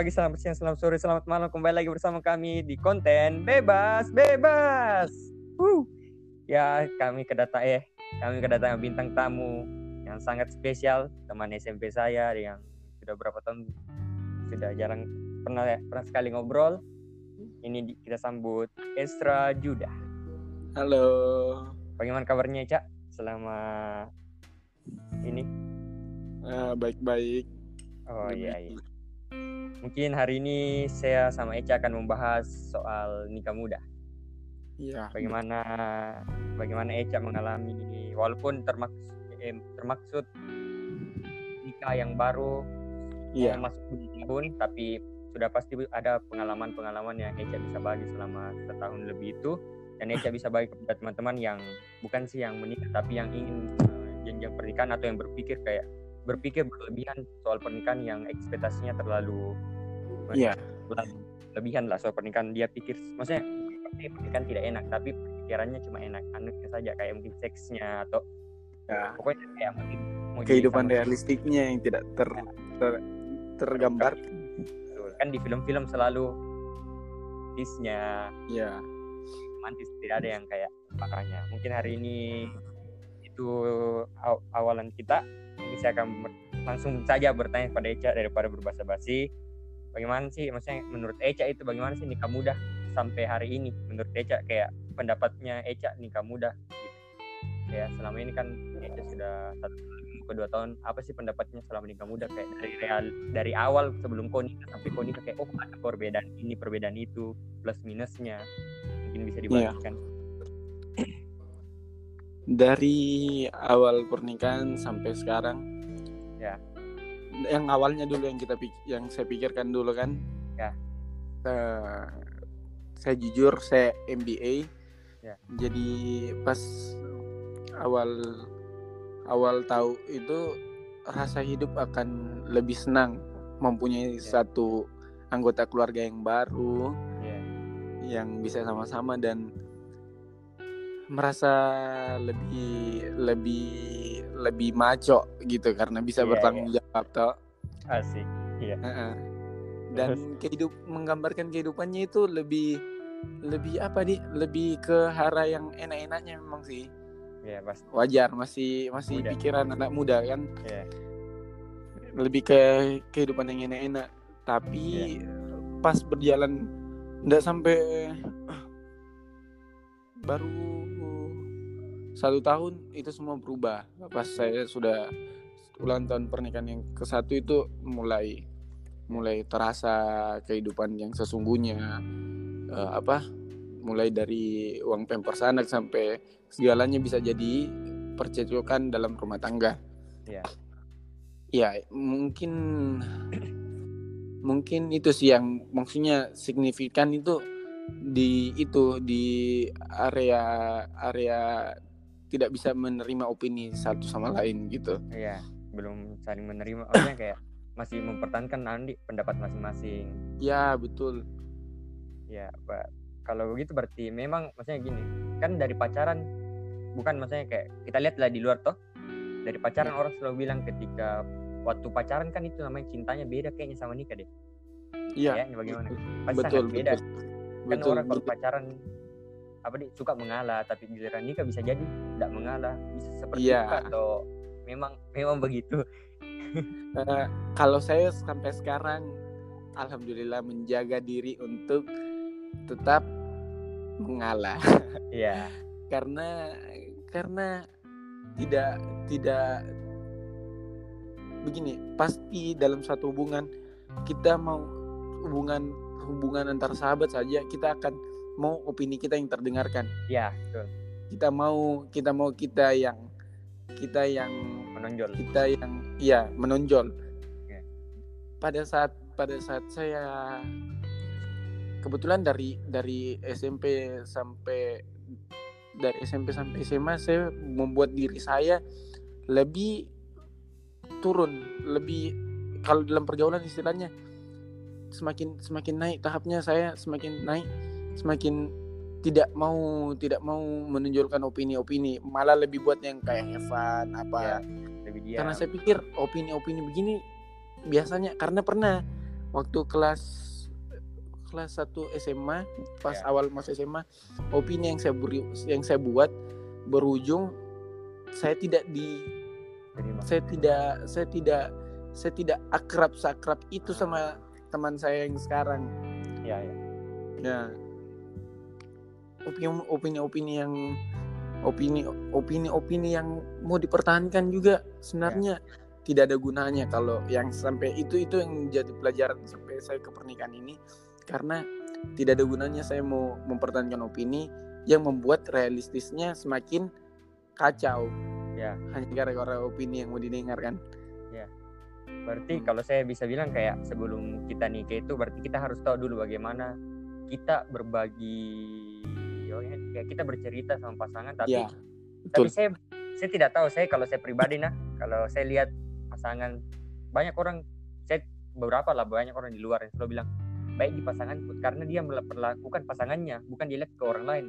pagi, selamat siang, selamat sore, selamat malam. Kembali lagi bersama kami di konten Bebas Bebas. Wuh. Ya, kami kedatangan eh kami kedatangan bintang tamu yang sangat spesial, teman SMP saya yang sudah berapa tahun sudah jarang pernah ya, pernah sekali ngobrol. Ini kita sambut Estra Juda. Halo. Bagaimana kabarnya, Cak? Selama ini? Ah, baik-baik. Oh Lebih- iya, iya. Mungkin hari ini saya sama Eca akan membahas soal nikah muda. Iya. Bagaimana bagaimana Eca mengalami walaupun termaksud termaksud nikah yang baru Iya. mau masuk tujuh tahun tapi sudah pasti ada pengalaman-pengalaman yang Eca bisa bagi selama setahun lebih itu dan Eca bisa bagi kepada teman-teman yang bukan sih yang menikah tapi yang ingin eh, jenjang pernikahan atau yang berpikir kayak berpikir berlebihan soal pernikahan yang ekspektasinya terlalu Iya. terlalu lebihan lah soal pernikahan dia pikir maksudnya pernikahan tidak enak tapi pikirannya cuma enak anaknya saja kayak mungkin seksnya atau Ya. pokoknya kayak mungkin mau Kehidupan realistiknya yang tidak ter, ter- tergambar. Kan di film-film selalu kisnya Iya. romantis tidak ada yang kayak makanya mungkin hari ini itu aw- awalan kita saya akan langsung saja bertanya pada Eca daripada berbahasa basi bagaimana sih maksudnya menurut Eca itu bagaimana sih nikah muda sampai hari ini? Menurut Eca kayak pendapatnya Eca nikah muda gitu. Ya selama ini kan Eca sudah satu ke dua tahun apa sih pendapatnya selama nikah muda kayak dari real dari awal sebelum kau nikah sampai kau nikah kayak oh ada perbedaan ini perbedaan itu plus minusnya. Mungkin bisa dibagikan Dari awal pernikahan sampai sekarang. Ya. Yang awalnya dulu yang kita yang saya pikirkan dulu kan. Ya. Eh, saya jujur saya MBA. Ya. Jadi pas awal awal tahu itu rasa hidup akan lebih senang mempunyai Ya. satu anggota keluarga yang baru Iya. yang bisa sama-sama dan merasa lebih lebih lebih maco gitu karena bisa Iya, bertanggung jawab toh. asik iya. Heeh. dan kehidup menggambarkan kehidupannya itu lebih lebih apa di lebih ke arah yang enak-enaknya memang sih. Iya pasti. Wajar masih masih Muda. pikiran anak muda kan? Iya. lebih ke kehidupan yang enak-enak. Tapi pas berjalan nggak sampai baru satu tahun itu semua berubah. Pas saya sudah ulang tahun pernikahan yang ke satu itu mulai mulai terasa kehidupan yang sesungguhnya. Eh, apa mulai dari uang pampers anak sampai segalanya bisa jadi percecokan dalam rumah tangga. Iya. ya mungkin mungkin itu sih yang maksudnya signifikan itu di itu di area area tidak bisa menerima opini satu sama lain gitu. Iya belum saling menerima. Maksudnya kayak masih mempertahankan nanti pendapat masing-masing. Ya betul. Ya Pak. kalau begitu berarti memang maksudnya gini kan dari pacaran bukan maksudnya kayak kita lihat lah di luar toh dari pacaran orang selalu bilang ketika waktu pacaran kan itu namanya cintanya beda kayaknya sama nikah deh. Iya. Ya bagaimana? Pasti betul sangat beda. Betul kan betul orang kalau pacaran apa nih suka mengalah tapi giliran nikah bisa jadi tidak mengalah. Bisa seperti Iya. itu atau memang memang begitu? Eh, kalau saya sampai sekarang alhamdulillah menjaga diri untuk tetap mengalah. Iya. Karena karena tidak tidak begini pasti dalam satu hubungan kita mau hubungan hubungan antar sahabat saja kita akan mau opini kita yang terdengarkan. Iya betul. Kita mau kita mau kita yang kita yang menonjol. kita yang ya menonjol. Oke. pada saat pada saat saya kebetulan dari dari SMP sampai dari SMP sampai SMA saya membuat diri saya lebih turun lebih kalau dalam pergaulan istilahnya semakin semakin naik tahapnya saya semakin naik semakin tidak mau tidak mau menonjolkan opini-opini malah lebih buat yang kayak Evan apa Iya, lebih dia karena saya pikir opini-opini begini biasanya karena pernah waktu kelas kelas 1 SMA pas Ya. awal masuk SMA opini yang saya beri yang saya buat berujung saya tidak di Terima. saya tidak saya tidak saya tidak akrab sakrab itu sama teman saya yang sekarang Ya, ya. ya opini opini opini yang opini opini opini yang mau dipertahankan juga sebenarnya tidak ada gunanya kalau yang sampai itu itu yang jadi pelajaran sampai saya ke pernikahan ini karena tidak ada gunanya saya mau mempertahankan opini yang membuat realistisnya semakin kacau Ya. hanya gara-gara opini yang mau didengarkan Berarti Hmm. kalau saya bisa bilang kayak sebelum kita nikah itu berarti kita harus tahu dulu bagaimana kita berbagi oh ya, kayak kita bercerita sama pasangan tapi ya tapi saya saya tidak tahu saya kalau saya pribadi nah kalau saya lihat pasangan banyak orang saya beberapa lah banyak orang di luar yang selalu bilang baik di pasanganku karena dia memperlakukan pasangannya bukan dilihat ke orang lain.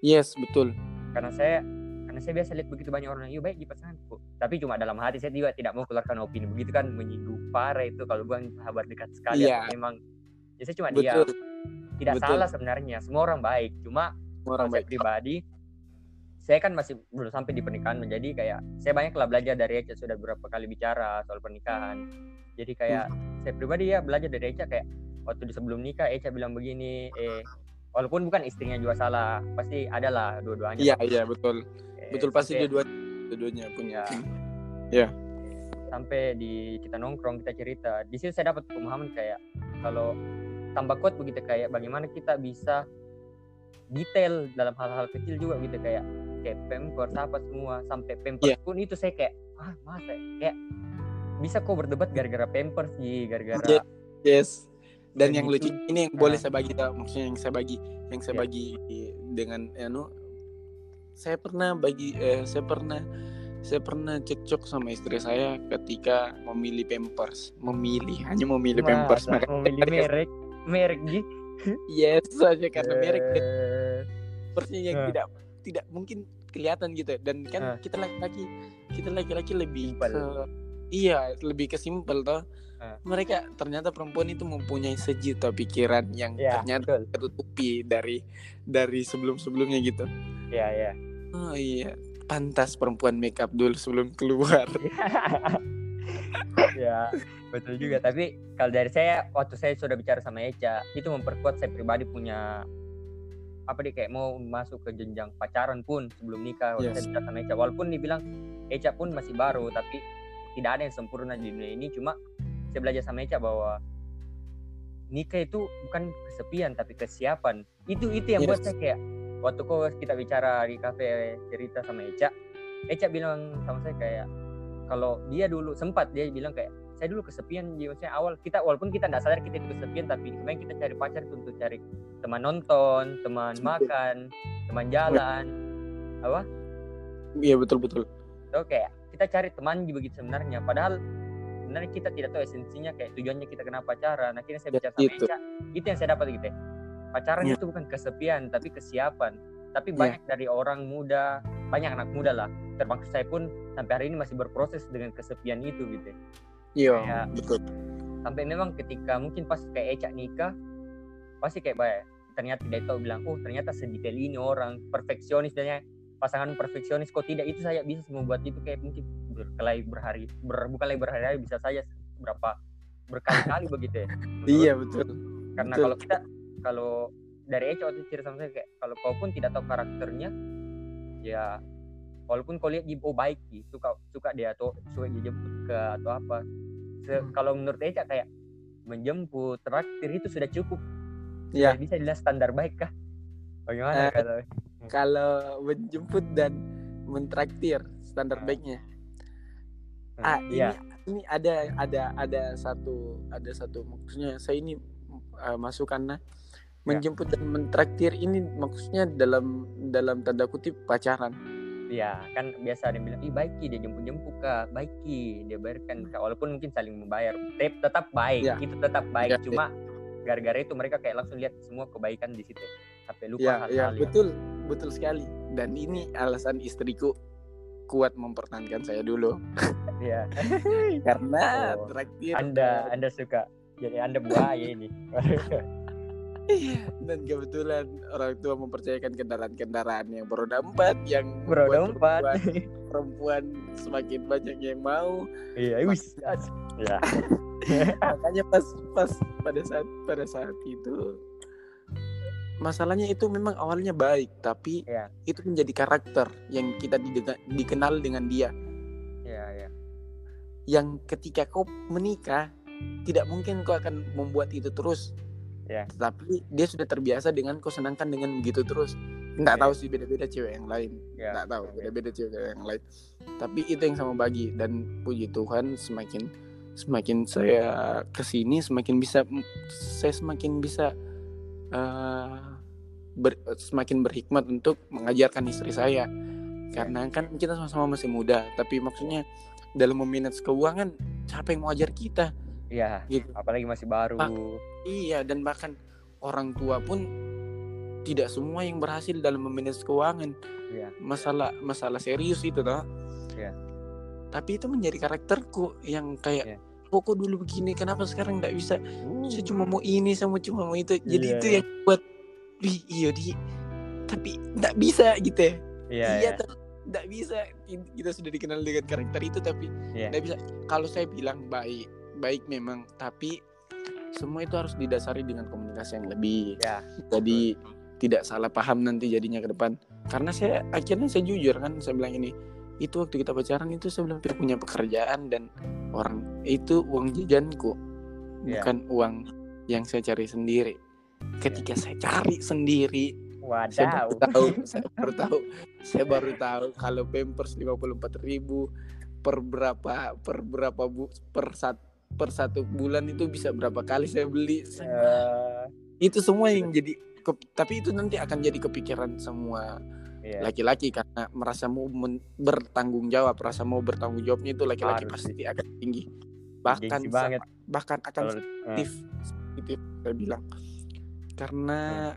Yes betul. Karena saya karena saya biasa lihat begitu banyak orang iya baik di pasanganku. Tapi cuma dalam hati saya juga tidak mau keluarkan opini begitu kan menyinggung parah itu kalau bukan sahabat dekat sekali atau memang ya saya cuma diam. Betul. Tidak betul. salah sebenarnya semua orang baik cuma orang baik pribadi saya kan masih belum sampai di pernikahan menjadi kayak saya banyak lah belajar dari Eca sudah beberapa kali bicara soal pernikahan. Jadi kayak Hmm. saya pribadi ya belajar dari Eca kayak waktu di sebelum nikah Eca bilang begini eh walaupun bukan istrinya juga salah pasti ada lah dua-duanya. Iya iya betul. Eh, betul pasti dua dua-duanya punya. Ya. sampai di kita nongkrong kita cerita di situ saya dapat pemahaman kayak kalau tambah kuat begitu kayak bagaimana kita bisa detail dalam hal-hal kecil juga gitu kayak kayak pampers apa semua sampai pampers Iya. pun itu saya kayak ah masa kayak bisa kok berdebat gara-gara pampers sih gara-gara Iya. yes dan yang gitu. lucu ini yang boleh Nah. saya bagi tau, maksudnya yang saya bagi yang saya Iya. bagi dengan anu saya pernah bagi eh, saya pernah saya pernah cekcok sama istri saya ketika memilih pampers memilih hanya memilih pampers Masa Makanya mau milih merek merek gitu yes saja karena merek Eh, pampersnya yang Nah. tidak tidak mungkin kelihatan gitu dan kan Nah. kita laki-laki kita laki-laki lebih ke iya lebih ke simpel toh. Nah. mereka ternyata perempuan itu mempunyai sejuta pikiran yang ya ternyata betul. tertutupi dari dari sebelum-sebelumnya gitu. Ya ya. Oh iya. Pantas perempuan make up dulu sebelum keluar ya betul juga tapi kalau dari saya waktu saya sudah bicara sama Eca itu memperkuat saya pribadi punya apa dia kayak mau masuk ke jenjang pacaran pun sebelum nikah waktu Yes. saya bicara sama Eca walaupun dibilang Eca pun masih baru tapi tidak ada yang sempurna di dunia ini cuma saya belajar sama Eca bahwa nikah itu bukan kesepian tapi kesiapan itu itu yang buat Yes. saya kayak waktu kok kita bicara di kafe cerita sama Eca Eca bilang sama saya kayak kalau dia dulu sempat dia bilang kayak saya dulu kesepian jadi maksudnya awal kita walaupun kita tidak sadar kita itu kesepian tapi sebenarnya kita cari pacar itu untuk cari teman nonton teman makan teman jalan apa iya betul betul so kayak kita cari teman juga gitu sebenarnya padahal sebenarnya kita tidak tahu esensinya kayak tujuannya kita kenapa pacaran akhirnya saya Ya, bicara sama itu. Eca itu yang saya dapat gitu ya. pacaran Ya. itu bukan kesepian tapi kesiapan tapi Ya. banyak dari orang muda banyak anak muda lah termasuk saya pun sampai hari ini masih berproses dengan kesepian itu gitu ya. iya Kayak- betul sampai memang ketika mungkin pas kayak Eca nikah pasti kayak banyak ternyata tidak tahu bilang oh ternyata sedetail ini orang perfeksionis dan pasangan perfeksionis kok tidak itu saya bisa membuat itu kayak mungkin berkelahi berhari ber, bukan lagi berhari-hari bisa saja berapa berkali-kali begitu ya Menurut- iya betul karena betul. kalau kita kalau dari Eca waktu itu cerita sama saya kayak kalau kau pun tidak tahu karakternya ya walaupun kau lihat dia oh baik Ji, suka suka dia atau suka dia jemput ke atau apa. Se- Hmm. kalau menurut Eca kayak menjemput traktir itu sudah cukup. Ya Sudah bisa dilihat standar baik kah? Bagaimana Eh, kalau? kalau menjemput dan mentraktir standar Ah. baiknya. Ah ini iya. ini ada ada ada satu ada satu maksudnya saya ini uh, masukan nah Ya. menjemput dan mentraktir ini maksudnya dalam dalam tanda kutip pacaran iya kan biasa ada yang bilang ih baik Ki, dia jemput jemput kak. Baik Ki, dia bayarkan kak. Walaupun mungkin saling membayar tapi tetap baik Ya. itu tetap baik. Ya, cuma gara-gara itu mereka kayak langsung lihat semua kebaikan di situ. Sampai lupa ya hal-hal ya yang betul betul sekali. Dan ini alasan istriku kuat mempertahankan saya dulu. Iya. karena Oh, traktir anda anda suka jadi anda buaya ini dan kebetulan orang tua mempercayakan kendaraan-kendaraan yang beroda empat yang beroda empat. perempuan, perempuan semakin banyak yang mau. Iya wis ya makanya pas pas pada saat pada saat itu masalahnya itu memang awalnya baik tapi Iya. itu menjadi karakter yang kita didena- dikenal dengan dia. Ya ya yang ketika kau menikah tidak mungkin kau akan membuat itu terus Ya. tapi dia sudah terbiasa dengan kau senangkan dengan begitu terus. Nggak Ya. tahu sih beda-beda cewek yang lain. Ya. Nggak tahu ya. beda-beda cewek yang lain. Tapi itu yang sama bagi. Dan puji Tuhan semakin semakin saya ke sini semakin bisa saya semakin bisa eh, ber- semakin berhikmat untuk mengajarkan istri saya. Karena kan kita sama-sama masih muda tapi maksudnya dalam memanage keuangan siapa yang mau ajar kita Iya, gitu apalagi masih baru Pak. iya dan bahkan orang tua pun tidak semua yang berhasil dalam memanage keuangan Iya. masalah masalah serius itu toh Iya. tapi itu menjadi karakterku yang kayak Iya. "Oh, kok dulu begini kenapa sekarang nggak bisa Uh, saya cuma mau ini saya mau cuma mau itu jadi Iya, itu iya. yang buat Wih, iya di tapi nggak bisa gitu ya iya iya iya tapi nggak bisa kita sudah dikenal dengan karakter itu tapi Iya. nggak bisa kalau saya bilang baik baik memang tapi semua itu harus didasari dengan komunikasi yang lebih. Ya jadi tidak salah paham nanti jadinya ke depan. Karena saya akhirnya saya jujur kan saya bilang ini itu waktu kita pacaran itu saya belum punya pekerjaan dan orang itu uang jajanku Iya. bukan uang yang saya cari sendiri. Ketika saya cari sendiri saya baru wadaw. tahu saya baru tahu saya baru tahu kalau pampers lima puluh empat ribu per berapa per berapa bu per sat, per satu bulan itu bisa berapa kali saya beli. Eh, itu semua yang jadi ke- tapi itu nanti akan jadi kepikiran semua iya. laki-laki karena merasa mau men- bertanggung jawab rasa mau bertanggung jawabnya itu laki-laki pasti akan tinggi. Bahkan Gengsi banget. sa- bahkan akan Kalau- sensitif itu saya bilang. Karena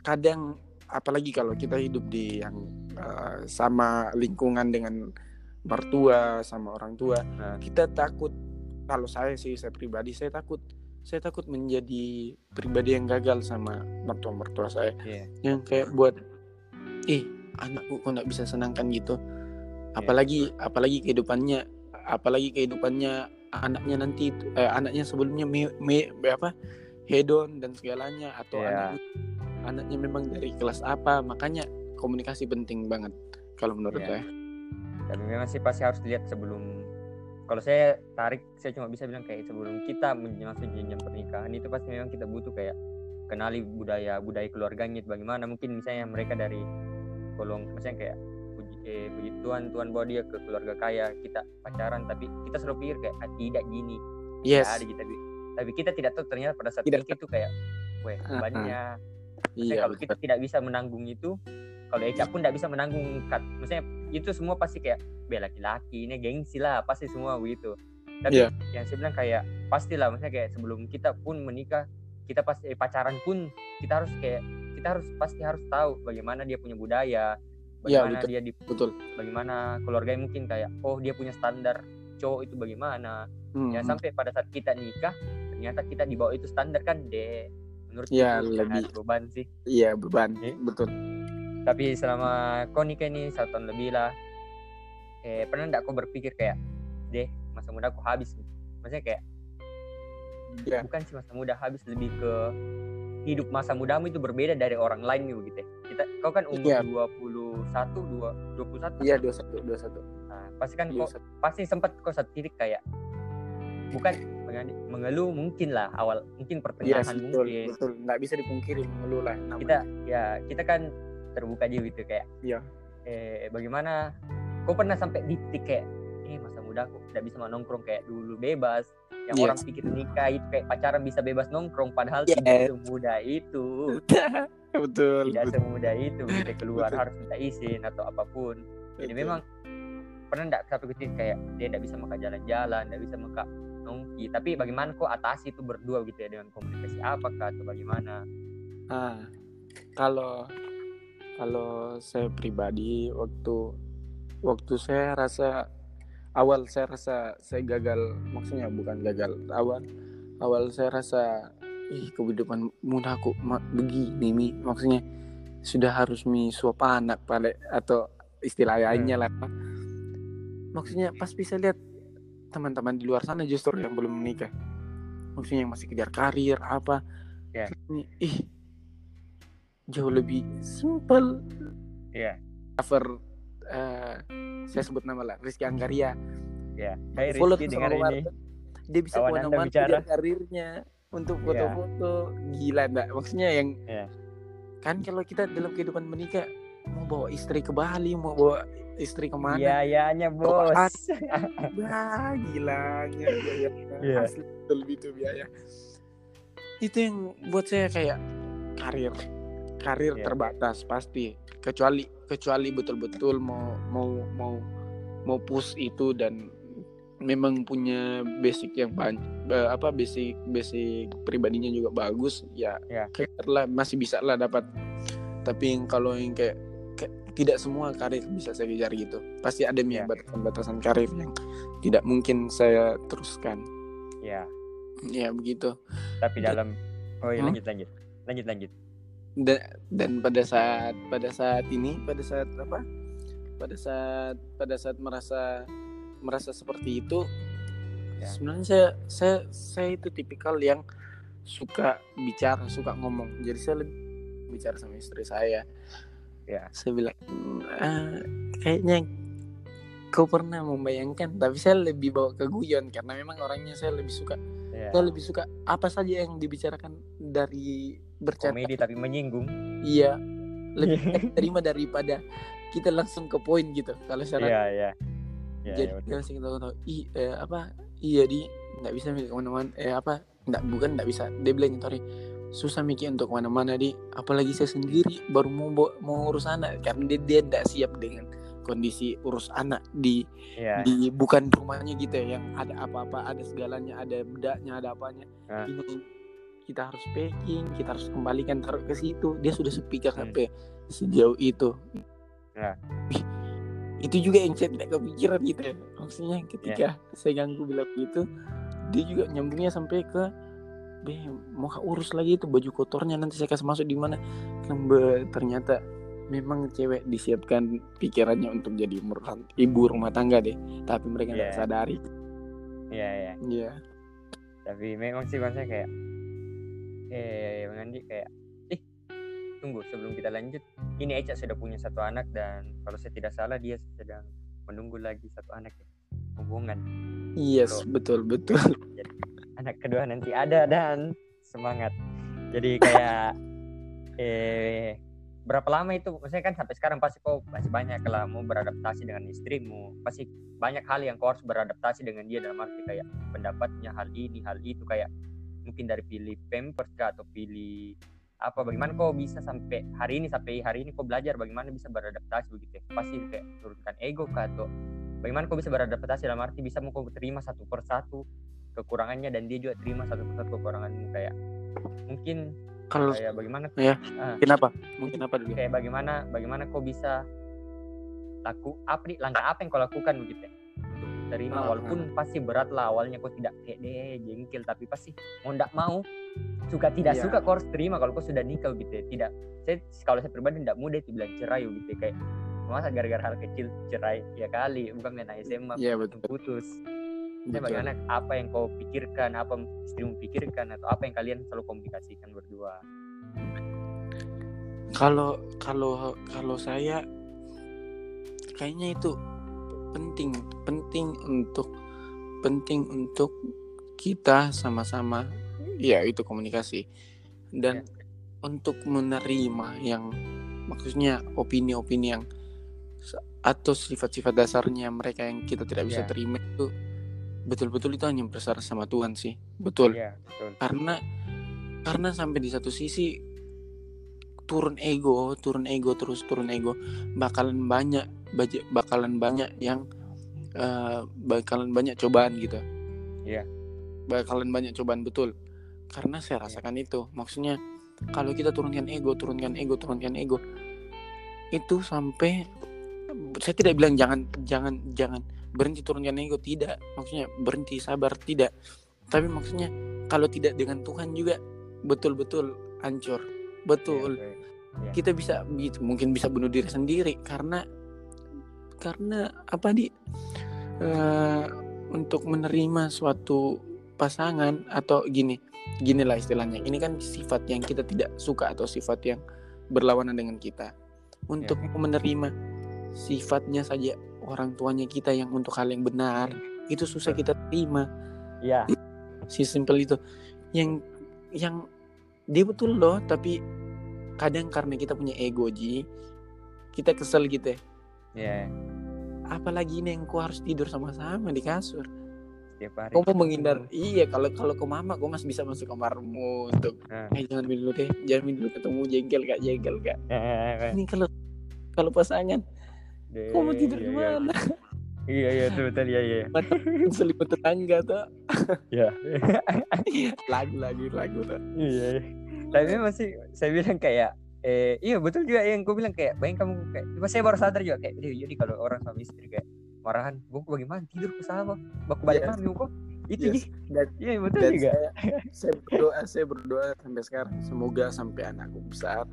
kadang apalagi kalau kita hidup di yang uh, sama lingkungan dengan mertua sama orang tua Nah. kita takut kalau saya sih saya pribadi saya takut saya takut menjadi pribadi yang gagal sama mertua mertua saya Iya. yang kayak buat eh anakku kok nggak bisa senangkan gitu apalagi apalagi kehidupannya apalagi kehidupannya anaknya nanti eh, anaknya sebelumnya me, me- apa hedon dan segalanya atau Iya. anaknya anaknya memang dari kelas apa makanya komunikasi penting banget kalau menurut Iya. saya tapi memang sih pasti harus dilihat sebelum kalau saya tarik saya cuma bisa bilang kayak sebelum kita masuk jenjang pernikahan itu pasti memang kita butuh kayak kenali budaya budaya keluarganya itu bagaimana mungkin misalnya mereka dari golong misalnya kayak puji, eh, puji Tuhan Tuhan bawa dia ke keluarga kaya kita pacaran tapi kita selalu pikir kayak ah, tidak gini. Yes. ada gitu tapi tapi kita tidak tahu ternyata pada saat Tidak itu kayak weh Ah, bebannya Maksudnya iya kalau kita tidak bisa menanggung itu kalau Eca pun tidak bisa menanggung kat maksudnya itu semua pasti kayak be laki-laki ini gengsi lah. Pasti semua begitu. Tapi Iya. yang saya bilang kayak pastilah maksudnya kayak sebelum kita pun menikah kita pasti eh, pacaran pun kita harus kayak kita harus pasti harus tahu bagaimana dia punya budaya Iya, bagaimana betul. dia di betul. bagaimana keluarganya mungkin kayak oh dia punya standar cowok itu bagaimana? Hmm, ya sampai pada saat kita nikah ternyata kita di bawah itu standar kan deh menurut Ya, itu lebih. beban sih. Iya beban. Iya. betul tapi selama kau nikah ini satu tahun lebih lah eh pernah nggak kau berpikir kayak deh masa muda aku habis nih maksudnya kayak Iya. bukan sih masa muda habis lebih ke hidup masa mudamu itu berbeda dari orang lain nih begitu ya. kita kau kan umur Iya. 21 dua 21 iya dua satu dua satu nah, pasti kan Iya, kau pasti sempat kau satu titik kayak bukan mengeluh mungkin lah awal mungkin pertengahan betul, mungkin betul. Nggak bisa dipungkiri mengeluh lah. namanya. kita ya kita kan terbuka juga gitu kayak Iya. eh bagaimana kau pernah sampai di titik kayak eh masa muda aku tidak bisa nongkrong kayak dulu bebas yang Yes. orang pikir nikah itu kayak pacaran bisa bebas nongkrong padahal Yes. tidak semudah itu betul. tidak betul. semudah itu kita keluar Betul. harus minta izin atau apa pun jadi Betul. memang pernah enggak sampai ketik kayak dia tidak bisa maka jalan-jalan tidak bisa maka nongki tapi bagaimana kok atasi itu berdua gitu ya dengan komunikasi apakah atau bagaimana Ah, kalau kalau saya pribadi waktu waktu saya rasa awal saya rasa saya gagal maksudnya bukan gagal awal awal saya rasa ih kehidupan muda aku begini mi. Maksudnya sudah harus mi suap anak pada atau istilah lainnya lah. Maksudnya pas bisa lihat teman-teman di luar sana justru yang belum menikah. Maksudnya yang masih kejar karir apa. Ini, ih jauh lebih simpel Iya. cover eh, saya sebut nama lah Rizky Anggaria Ya. Hai follow Rizky dengar ini. Dia bisa ke mana-mana dia karirnya untuk Iya. foto-foto gila enggak maksudnya yang Iya. kan kalau kita dalam kehidupan menikah mau bawa istri ke Bali mau bawa istri ke mana Biayanya bos. Wah, gilanya biaya. Iya. Asli betul itu biaya. Itu yang buat saya kayak karir. Karir Iya. terbatas pasti. Kecuali kecuali betul-betul mau mau mau mau push itu dan memang punya basic yang banyak apa basic basic pribadinya juga bagus ya Iya. kayak lah masih bisa lah dapat tapi yang kalau yang kayak, kayak tidak semua karir bisa saya kejar gitu pasti ada Iya. yang batasan-batasan karir yang tidak mungkin saya teruskan Ya. ya begitu Tapi dalam Oh iya Hmm? lanjut lanjut. Lanjut lanjut. Dan dan pada saat pada saat ini pada saat apa pada saat pada saat merasa merasa seperti itu Ya. sebenarnya saya saya saya itu tipikal yang suka bicara suka ngomong jadi saya lebih bicara sama istri saya Ya. saya bilang "Hmm, ah, kayaknya kau pernah membayangkan tapi saya lebih bawa ke guyon karena memang orangnya saya lebih suka Ya. saya lebih suka apa saja yang dibicarakan dari bercanda Komedi tapi menyinggung. Iya, lebih terima daripada kita langsung ke poin gitu. Kalau saya Iya iya. Iya jadi iya, kita betul. langsung tahu tahu, i eh, apa iya di nggak bisa mikir ke mana-mana eh apa nggak bukan nggak bisa dia bilang sorry susah mikir untuk ke mana-mana di apalagi saya sendiri baru mau mau urus anak karena dia dia nggak siap dengan kondisi urus anak di Iya. di bukan rumahnya gitu ya yang ada apa-apa ada segalanya ada bedaknya ada apanya Ah. ini kita harus packing kita harus kembalikan taruh ke situ dia sudah sepikir Hmm. sampai sejauh itu Ya. Wih, itu juga yang saya tidak kepikiran gitu ya maksudnya ketika Ya. saya ganggu bilang gitu dia juga nyambungnya sampai ke Be, mau urus lagi itu baju kotornya nanti saya kasih masuk di mana kan ternyata memang cewek disiapkan pikirannya untuk jadi ibu rumah tangga deh tapi mereka nggak Iya. sadari Iya iya. Iya Tapi memang sih maksudnya kayak eh Bang Andi kayak ih tunggu sebelum kita lanjut ini Eca sudah punya satu anak dan kalau saya tidak salah dia sedang menunggu lagi satu anak ya hubungan yes Tuh. betul betul anak kedua nanti ada dan semangat jadi kayak eh berapa lama itu? Maksudnya kan sampai sekarang pasti kau masih banyak lah mau beradaptasi dengan istrimu. Pasti banyak hal yang kau harus beradaptasi dengan dia dalam arti kayak pendapatnya hal ini hal itu. Kayak mungkin dari pilih pampers kah atau pilih apa? Bagaimana kau bisa sampai hari ini sampai hari ini kau belajar bagaimana bisa beradaptasi begitu ya? Pasti kayak turunkan ego kah atau bagaimana kau bisa beradaptasi dalam arti bisa mau kau terima satu persatu kekurangannya dan dia juga terima satu persatu kekuranganmu? Kayak mungkin kalau kayak bagaimana? Ya. Ah, mungkin apa? Mungkin apa dulu? Kayak bagaimana bagaimana kau bisa laku? Apa nih? Langkah apa yang kau lakukan begitu ya? Untuk terima Ah, walaupun pasti berat lah awalnya kau tidak kayak deh jengkel tapi pasti mau ndak mau suka tidak Iya. suka kau harus terima kalau kau sudah nikah gitu ya. Tidak saya kalau saya pribadi tidak mudah itu bilang cerai gitu ya. kayak masa gara-gara hal kecil cerai ya kali? Bukan main SMA Iya, betul. putus Betul. bagaimana? Apa yang kau pikirkan? Apa istrimu pikirkan? Atau apa yang kalian selalu komunikasikan berdua? Kalau kalau kalau saya kayaknya itu penting penting untuk penting untuk kita sama-sama ya itu komunikasi. Dan untuk menerima yang maksudnya opini-opini yang atau sifat-sifat dasarnya mereka yang kita tidak bisa Ya. terima itu betul-betul itu hanya bersara sama Tuhan sih. Betul. Iya, betul. karena karena sampai di satu sisi turun ego turun ego terus turun ego. Bakalan banyak bakalan banyak yang eh, bakalan banyak cobaan gitu. Iya. bakalan banyak cobaan betul. Karena saya rasakan itu. Maksudnya kalau kita turunkan ego turunkan ego turunkan ego itu sampai saya tidak bilang jangan jangan jangan berhenti turunkan ego? Tidak. Maksudnya berhenti sabar? Tidak. Tapi maksudnya kalau tidak dengan Tuhan juga betul-betul hancur. Betul. Iya, iya. kita bisa bi- mungkin bisa bunuh diri sendiri karena karena apa di? Eh, untuk menerima suatu pasangan atau gini gini lah istilahnya. Ini kan sifat yang kita tidak suka atau sifat yang berlawanan dengan kita. Untuk menerima sifatnya saja orang tuanya kita yang untuk hal yang benar itu susah kita terima Iya. si simple itu yang yang dia betul loh tapi kadang karena kita punya ego ji kita kesel gitu ya Iya. apalagi ini yang kau harus tidur sama-sama di kasur Setiap hari. kau mau menghindar iya kalau kalau ke mama kau masih bisa masuk kamarmu untuk Nah. eh jangan minum dulu deh jangan minum dulu ketemu jengkel kak jengkel kak Eh, ini kalau kalau pasangan deh, kau mau tidur iya, di iya. mana Iya iya betul betul iya iya. selimut tetangga tuh Iya. lagu lagu lagu tuh Iya. iya. Tapi masih saya bilang kayak eh iya betul juga yang gue bilang kayak bayang kamu kayak pas saya baru sadar juga kayak "Ih, jadi kalau orang suami istri kayak marahan gue bagaimana tidur ke sama baku balik Yes. mami kok itu Yes. Dan- iya betul juga saya, saya berdoa saya berdoa sampai sekarang semoga sampai anakku besar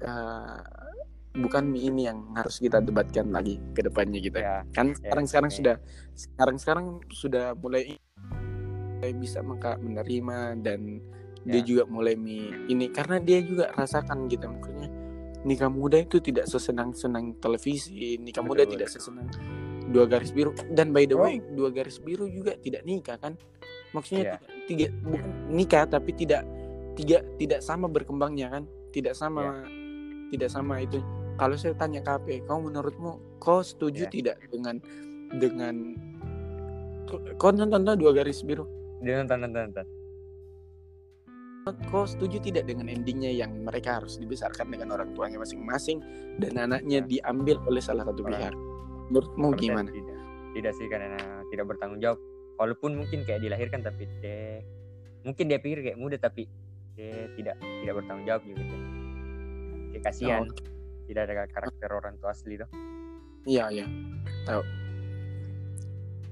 eh, bukan ini yang harus kita debatkan lagi ke depannya gitu ya. ya kan sekarang sekarang oke. sudah sekarang sekarang sudah mulai mulai bisa maka menerima dan dia Ya. juga mulai mi ini karena dia juga rasakan gitu makanya nikah muda itu tidak sesenang senang televisi nikah muda Betul, tidak sesenang dua garis biru dan by the Oh. way dua garis biru juga tidak nikah kan maksudnya Iya. tiga, tiga bukan nikah tapi tidak tiga tidak sama berkembangnya kan tidak sama Iya. tidak sama itu kalau saya tanya KP kau menurutmu kau setuju Iya. tidak dengan dengan kau- nonton tuh dua garis biru? Dia nonton nonton nonton. Kau setuju tidak dengan endingnya yang mereka harus dibesarkan dengan orang tuanya masing-masing dan anaknya Nah. diambil oleh salah satu Orang- pihak? Menurutmu gimana? tidak tidak. Sih karena tidak bertanggung jawab. Walaupun mungkin kayak dilahirkan tapi dia mungkin dia pikir kayak muda tapi dia tidak tidak bertanggung jawab gitu kasihan. Oh, tidak ada karakter orang tua asli tuh. Iya iya. Tahu.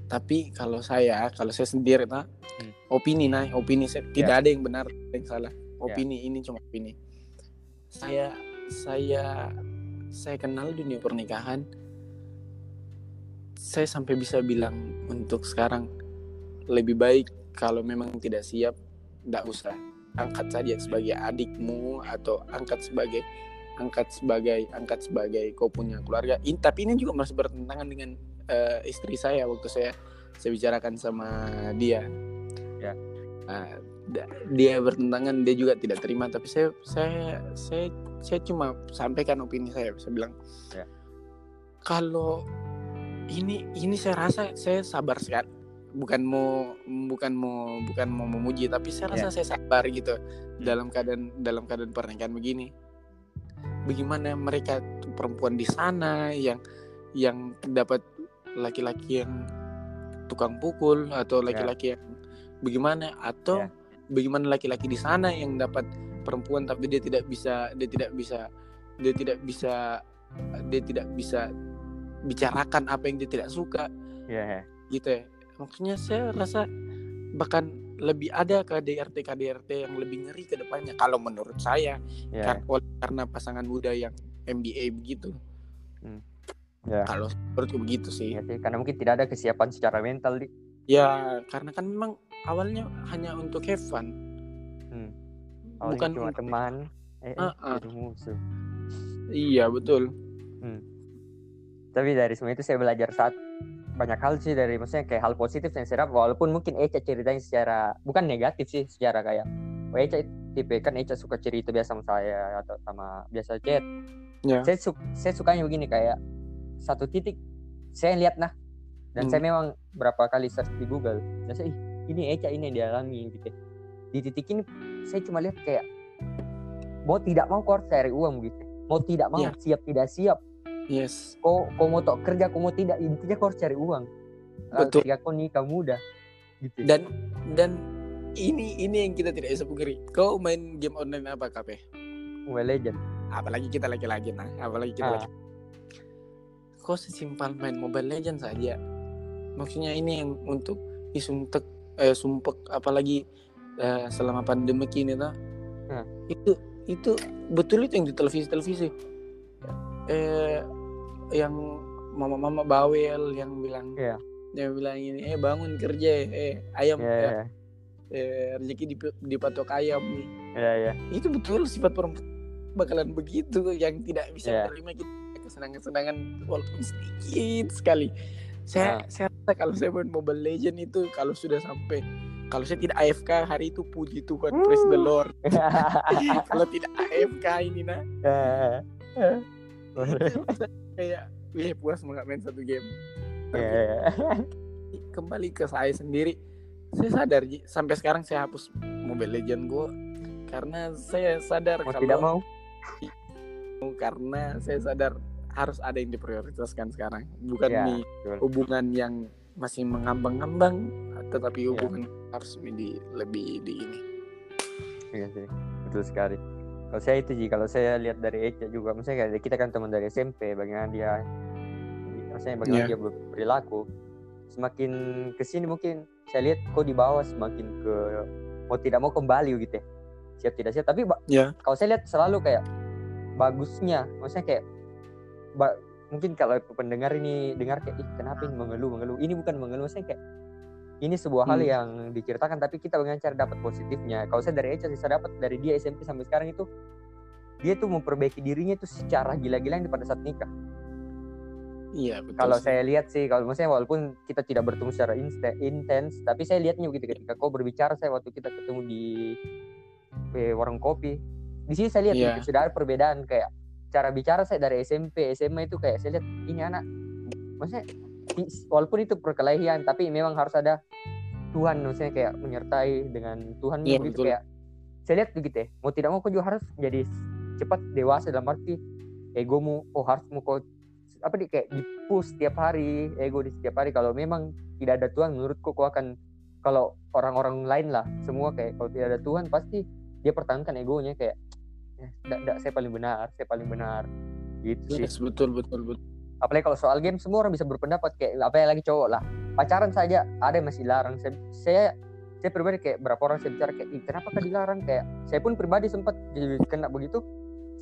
Tapi kalau saya kalau saya sendiri nah Hmm. opini nah opini saya. Tidak ada yang benar ada yang salah. Opini ini cuma opini. Saya saya saya kenal dunia pernikahan. Saya sampai bisa bilang untuk sekarang lebih baik kalau memang tidak siap tidak usah. Angkat saja sebagai adikmu atau angkat sebagai angkat sebagai angkat sebagai kau punya keluarga. Ini tapi ini juga masih bertentangan dengan eh, istri saya waktu saya saya bicarakan sama dia. Ya. Da- dia bertentangan dia juga tidak terima. Tapi saya saya saya saya cuma sampaikan opini saya. Saya bilang Ya. kalau ini ini saya rasa saya sabar sekali. Bukan mau bukan mau bukan mau memuji tapi saya rasa saya sabar gitu dalam keadaan dalam keadaan pernikahan begini bagaimana mereka perempuan di sana yang yang dapat laki-laki yang tukang pukul atau laki-laki yang bagaimana atau Ya. bagaimana laki-laki di sana yang dapat perempuan tapi dia tidak bisa dia tidak bisa dia tidak bisa dia tidak bisa bicarakan apa yang dia tidak suka. Ya. Gitu ya. Maksudnya saya rasa bahkan lebih ada KDRT KDRT yang lebih ngeri ke depannya kalau menurut saya. Ya. Kar- oleh- karena pasangan muda yang MBA begitu. Ya. Kalau menurutku begitu sih. Iya sih, karena mungkin tidak ada kesiapan secara mental di ya karena kan memang awalnya hanya untuk have fun. Hmm. Bukan bukan cuma untuk- teman. Eh, eh Ah, ah. jadi musuh. Iya betul. Tapi dari semua itu saya belajar saat banyak hal sih dari maksudnya kayak hal positif yang dapat walaupun mungkin Eca ceritanya secara bukan negatif sih secara kayak oh Eca tipe kan Eca suka cerita biasa sama saya atau sama biasa chat. Ya. Saya su saya sukanya begini kayak satu titik saya lihat nah dan Hmm. saya memang berapa kali search di Google dan saya "Ih, ini Eca ini yang dialami gitu. Di titik ini saya cuma lihat kayak mau tidak mau kau harus cari uang gitu. Mau tidak mau Iya. siap tidak siap yes. Kau kau mau tok kerja kau mau tidak intinya kau harus cari uang. Eh, Betul. ketika kau nikah muda gitu. Dan dan ini ini yang kita tidak bisa pungkiri. Kau main game online apa KP Mobile Legend. Apalagi kita laki-laki nah. Apalagi kita Ah. laki kau sesimpel main Mobile Legends saja. Maksudnya ini yang untuk isuntek eh sumpek apalagi eh, selama pandemi ini tuh Hmm. itu itu betul itu yang di televisi televisi eh yang mama-mama bawel yang bilang Iya. yang bilang ini eh bangun kerja eh ayam Iya, eh, iya, eh, rezeki di dipatok ayam nih iya, iya. itu betul sifat perempuan bakalan begitu yang tidak bisa Iya. menerima kita kesenangan-kesenangan walaupun sedikit sekali saya Ah. saya rasa kalau saya main Mobile Legend itu kalau sudah sampai kalau saya tidak AFK hari itu puji Tuhan praise the Lord kalau tidak AFK ini nah itu kayak wih puas nggak main satu game Tapi Iya, iya. kembali ke saya sendiri saya sadar sampai sekarang saya hapus Mobile Legend gue karena saya sadar Mau kalau tidak mau? karena saya sadar harus ada yang diprioritaskan sekarang bukan Ya, di betul. hubungan yang masih mengambang-ambang tetapi Ya. hubungan harus di lebih di ini Iya sih, betul sekali. Kalau saya itu sih, kalau saya lihat dari Eca juga, misalnya kayak kita kan teman dari SMP, bagaimana dia, maksudnya bagaimana Iya. dia berperilaku, semakin ke sini mungkin saya lihat kok di bawah semakin ke mau tidak mau kembali gitu ya, siap tidak siap. Tapi Ya. kalau saya lihat selalu kayak bagusnya, maksudnya kayak ba- mungkin kalau pendengar ini dengar kayak ih kenapa ini mengeluh mengeluh, ini bukan mengeluh, maksudnya kayak ini sebuah hal Hmm. yang diceritakan tapi kita bagaimana cara dapat positifnya kalau saya dari sih saya dapat dari dia SMP sampai sekarang itu dia tuh memperbaiki dirinya itu secara gila-gilaan pada saat nikah iya betul kalau saya lihat sih kalau maksudnya walaupun kita tidak bertemu secara intens tapi saya lihatnya begitu ketika kau berbicara saya waktu kita ketemu di eh, warung kopi di sini saya lihat Iya. gitu, sudah ada perbedaan kayak cara bicara saya dari SMP SMA itu kayak saya lihat ini anak maksudnya walaupun itu perkelahian tapi memang harus ada Tuhan maksudnya kayak menyertai dengan Tuhan begitu betul. kayak saya lihat begitu ya mau tidak mau kau juga harus jadi cepat dewasa dalam arti egomu oh harus mau kau apa di kayak di push setiap hari ego di setiap hari. Kalau memang tidak ada Tuhan menurutku kau akan kalau orang-orang lain lah semua kayak kalau tidak ada Tuhan pasti dia pertahankan egonya kayak ya, "Nggak, nggak, saya paling benar saya paling benar. Gitu sih. Yes, betul betul betul apalagi kalau soal game semua orang bisa berpendapat kayak apa lagi cowok lah. Pacaran saja ada yang masih larang. Saya saya, saya pribadi kayak berapa orang saya bicara kayak kenapa kah dilarang? Kayak saya pun pribadi sempat jadi kena begitu.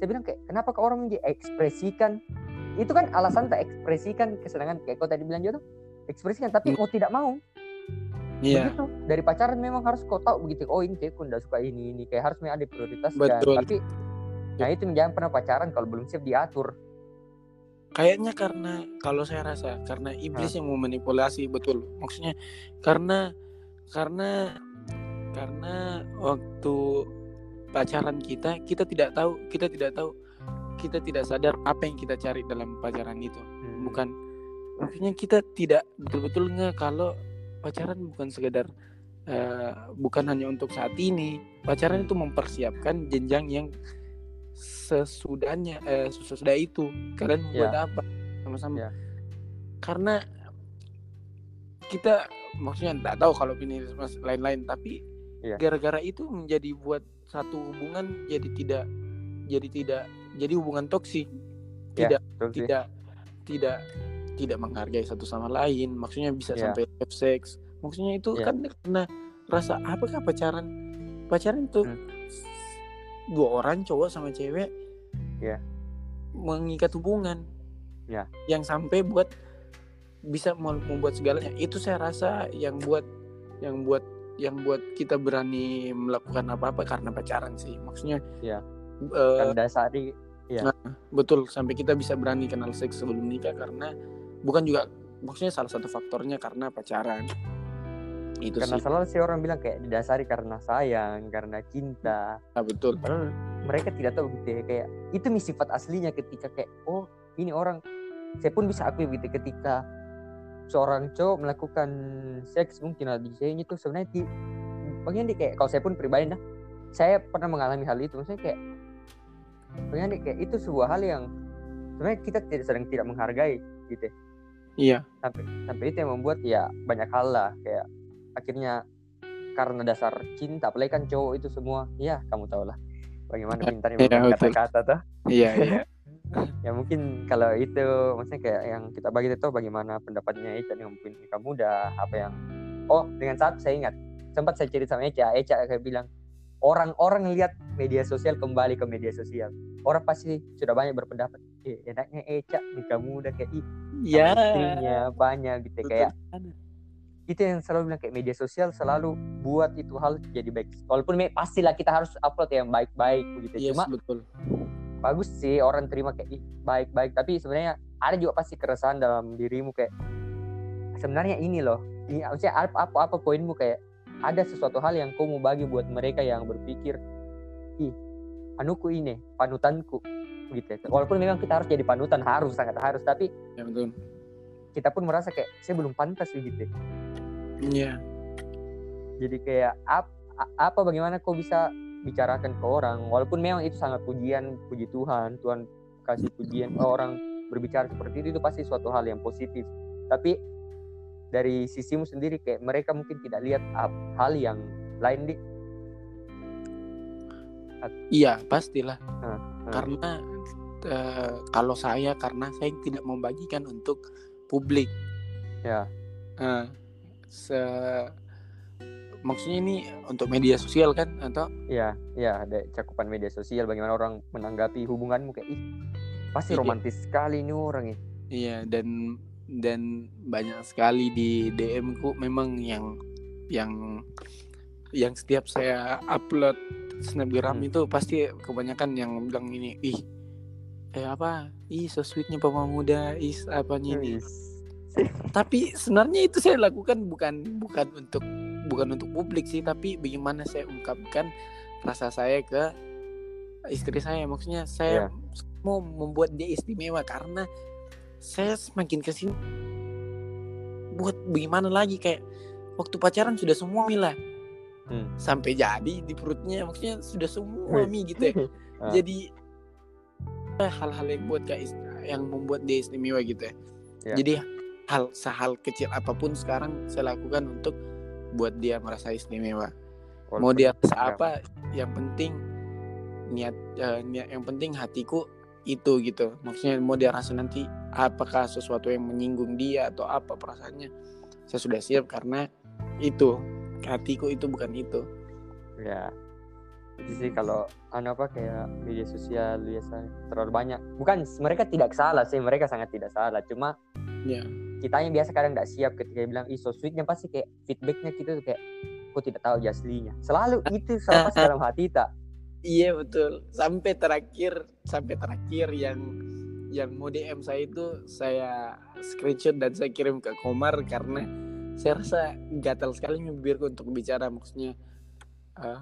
Saya bilang kayak kenapa kah orang diekspresikan itu kan alasan tak ekspresikan kesenangan kayak kau tadi bilang juga tuh ekspresikan tapi mau tidak mau. Iya. Begitu. Dari pacaran memang harus kau tahu begitu. Oh ini cewekku nggak suka ini ini. Kayak harus memang ada prioritas Betul. tapi nah itu jangan pernah pacaran kalau belum siap diatur kayaknya karena kalau saya rasa karena iblis yang memanipulasi betul. Maksudnya karena karena karena waktu pacaran kita kita tidak tahu kita tidak tahu kita tidak sadar apa yang kita cari dalam pacaran itu. Hmm. bukan maksudnya kita tidak betul-betul nge kalau pacaran bukan sekedar eh, bukan hanya untuk saat ini. Pacaran itu mempersiapkan jenjang yang sesudahnya eh, sesudah itu kalian membuat apa sama-sama Ya. karena kita maksudnya tidak tahu kalau ini mas- lain-lain tapi Iya. gara-gara itu menjadi buat satu hubungan jadi tidak jadi tidak jadi hubungan toksik Ya, tidak sih. tidak tidak tidak menghargai satu sama lain maksudnya bisa Iya. sampai have sex maksudnya itu Iya. kan karena rasa apakah pacaran pacaran itu Hmm. Dua orang cowok sama cewek Iya. mengikat hubungan Iya. yang sampai buat bisa mem- membuat segalanya itu saya rasa yang buat yang buat yang buat kita berani melakukan apa-apa karena pacaran sih maksudnya Iya. eh, kan dasari betul sampai kita bisa berani kenal seks sebelum nikah karena bukan juga maksudnya salah satu faktornya karena pacaran itu karena sih. selalu sih orang bilang kayak didasari karena sayang karena cinta. Ah, betul. Padahal mereka tidak tahu gitu ya kayak itu nih sifat aslinya ketika kayak oh ini orang. Saya pun bisa akui gitu ketika seorang cowok melakukan seks mungkin di saya itu sebenarnya di bagian dia kayak kalau saya pun pribadi nah saya pernah mengalami hal itu. Maksudnya kayak bagian dia kayak itu sebuah hal yang sebenarnya kita tidak sedang tidak menghargai gitu ya. iya. Sampai sampai itu yang membuat ya banyak hal lah kayak akhirnya karena dasar cinta apalagi kan cowok itu semua ya kamu tahu lah bagaimana pintarnya Iya, menggunakan betul. kata-kata tuh iya iya ya mungkin kalau itu maksudnya kayak yang kita bagi itu bagaimana pendapatnya itu yang mungkin nikah muda apa yang oh dengan satu saya ingat sempat saya cerita sama Eca Eca kayak bilang orang-orang lihat media sosial kembali ke media sosial orang pasti sudah banyak berpendapat eh, enaknya Eca nikah muda kayak ih ya istrinya banyak gitu betul. kayak itu yang selalu bilang kayak media sosial selalu buat itu hal jadi baik. Walaupun me- pastilah kita harus upload yang baik-baik begitu. Yes, cuma betul. bagus sih orang terima kayak baik-baik. Tapi sebenarnya ada juga pasti keresahan dalam dirimu kayak sebenarnya ini loh ini maksudnya apa apa, apa poinmu? Kayak ada sesuatu hal yang kau mau bagi buat mereka yang berpikir ih anuku ini panutanku gitu ya. walaupun memang kita harus jadi panutan harus sangat harus. Tapi ya betul. kita pun merasa kayak saya belum pantas gitu ya. Iya. Jadi kayak ap- apa bagaimana kau bisa bicarakan ke orang walaupun memang itu sangat pujian puji Tuhan Tuhan kasih pujian oh, orang berbicara seperti itu itu pasti suatu hal yang positif. Tapi dari sisimu sendiri kayak mereka mungkin tidak lihat ap- hal yang lain di iya pastilah. Karena eh, kalau saya karena saya tidak membagikan untuk publik. Ya. Eh, se maksudnya ini untuk media sosial kan atau ya ya ada cakupan media sosial bagaimana orang menanggapi hubunganmu kayak ih pasti Iya. romantis sekali ini orang ya iya dan dan banyak sekali di DM ku memang yang yang yang setiap saya upload snapgram Hmm. itu pasti kebanyakan yang bilang ini ih eh apa ih so sweetnya papa muda is apanya ini Wis. Tapi sebenarnya itu saya lakukan bukan bukan untuk bukan untuk publik sih tapi bagaimana saya ungkapkan rasa saya ke istri saya maksudnya saya mau membuat dia istimewa karena saya semakin ke sini buat bagaimana lagi kayak waktu pacaran sudah semua mila Hmm. sampai jadi di perutnya maksudnya sudah semua mi gitu ya Ah. jadi hal-hal yang buat kayak yang membuat dia istimewa gitu ya. Ya. Jadi hal sehal kecil apa pun sekarang saya lakukan untuk buat dia merasa istimewa. Mau Walaupun- dia rasa apa, yang penting niat eh, niat yang penting hatiku itu gitu. Maksudnya mau dia rasa nanti apakah sesuatu yang menyinggung dia atau apa perasaannya. Saya sudah siap karena itu hatiku itu bukan itu. ya itu sih kalau anu apa kayak media sosial biasa terlalu banyak bukan mereka tidak salah sih mereka sangat tidak salah cuma Ya. Kita yang biasa kadang tidak siap ketika dia bilang ih so sweetnya pasti kayak feedbacknya kita tuh kayak kok tidak tahu aslinya selalu itu selalu dalam hati tak Iya betul. Sampai terakhir, sampai terakhir yang yang mau DM saya itu saya screenshot dan saya kirim ke Komar karena saya rasa gatal sekali bibirku untuk bicara maksudnya eh,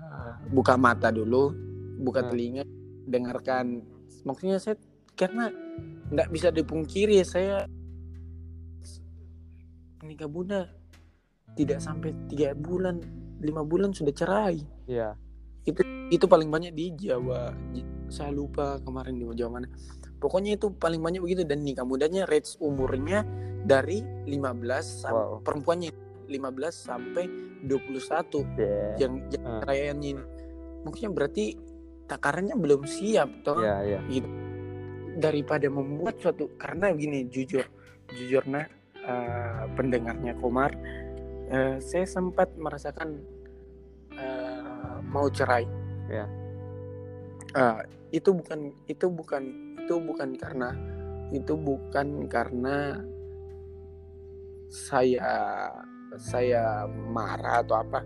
buka mata dulu, buka Hmm. telinga, dengarkan. Maksudnya saya karena nggak bisa dipungkiri saya nikah muda tidak sampai tiga bulan, lima bulan sudah cerai. Ya itu paling banyak di Jawa. Saya lupa kemarin di Jawa mana. Pokoknya itu paling banyak begitu. Dan nikah mudanya range umurnya dari 15 sampai Wow. perempuannya 15 sampai 21 ya yang yang Ah. rayaannya ini. Maksudnya berarti takarannya belum siap toh. Ya ya daripada membuat suatu karena begini jujur. Jujur nah eh, pendengarnya Komar eh, saya sempat merasakan eh, mau cerai Ya. Eh, itu bukan itu bukan itu bukan karena itu bukan karena saya saya marah atau apa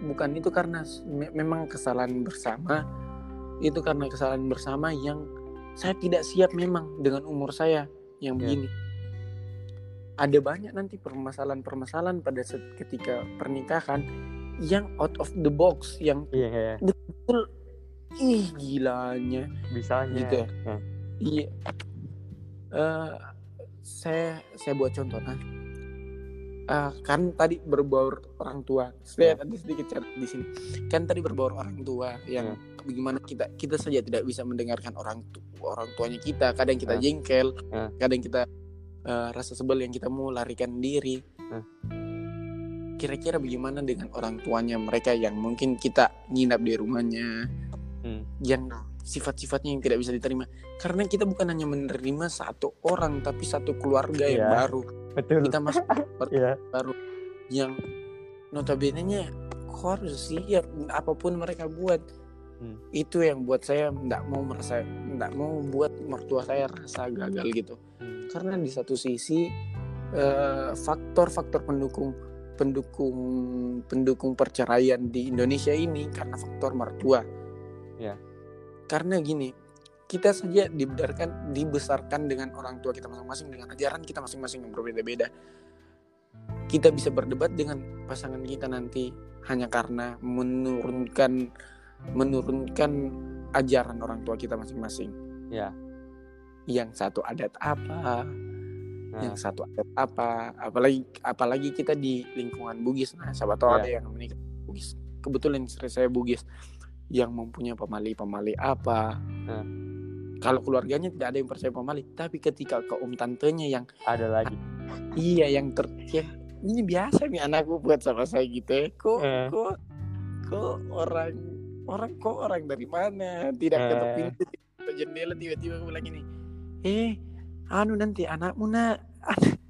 bukan itu karena me- memang kesalahan bersama itu karena kesalahan bersama yang saya tidak siap memang dengan umur saya yang Ya. begini ada banyak nanti permasalahan-permasalahan pada saat ketika pernikahan yang out of the box yang iya ya. betul ih gilanya bisanya Gitu ya? Iya. Eh, saya saya buat contoh nah. Eh, kan tadi berbaur orang tua. Saya ada sedikit chat di sini. Kan tadi berbaur orang tua yang bagaimana kita kita saja tidak bisa mendengarkan orang tu, orang tuanya kita. Kadang kita Ya. jengkel, Ya. kadang kita eh, rasa sebel yang kita mau larikan diri. Kira-kira bagaimana dengan orang tuanya mereka yang mungkin kita nginap di rumahnya, hmm. yang sifat-sifatnya yang tidak bisa diterima karena kita bukan hanya menerima satu orang tapi satu keluarga yang Iya. baru betul kita masuk ya yang notabene-nya harus siap apa pun mereka buat Hmm. itu yang buat saya tidak mau merasa tidak mau buat mertua saya rasa gagal gitu. Karena di satu sisi eh, faktor-faktor pendukung pendukung pendukung perceraian di Indonesia ini karena faktor mertua Ya. karena gini kita saja dibesarkan dibesarkan dengan orang tua kita masing-masing dengan ajaran kita masing-masing yang berbeda-beda kita bisa berdebat dengan pasangan kita nanti hanya karena menurunkan menurunkan ajaran orang tua kita masing-masing Ya. Yang satu adat apa Nah, yang satu adat apa apalagi apalagi kita di lingkungan Bugis nah siapa tahu Iya. ada yang menikah Bugis kebetulan istri saya Bugis yang mempunyai pemali pemali apa Nah. kalau keluarganya tidak ada yang percaya pemali tapi ketika ke om tantenya yang ada lagi. iya yang ter yang ini biasa nih anakku buat sama saya gitu ya kok Eh. kok kok orang orang kok orang dari mana tidak Eh. pintu ketok jendela tiba-tiba aku bilang gini eh anu nanti anakmu nak.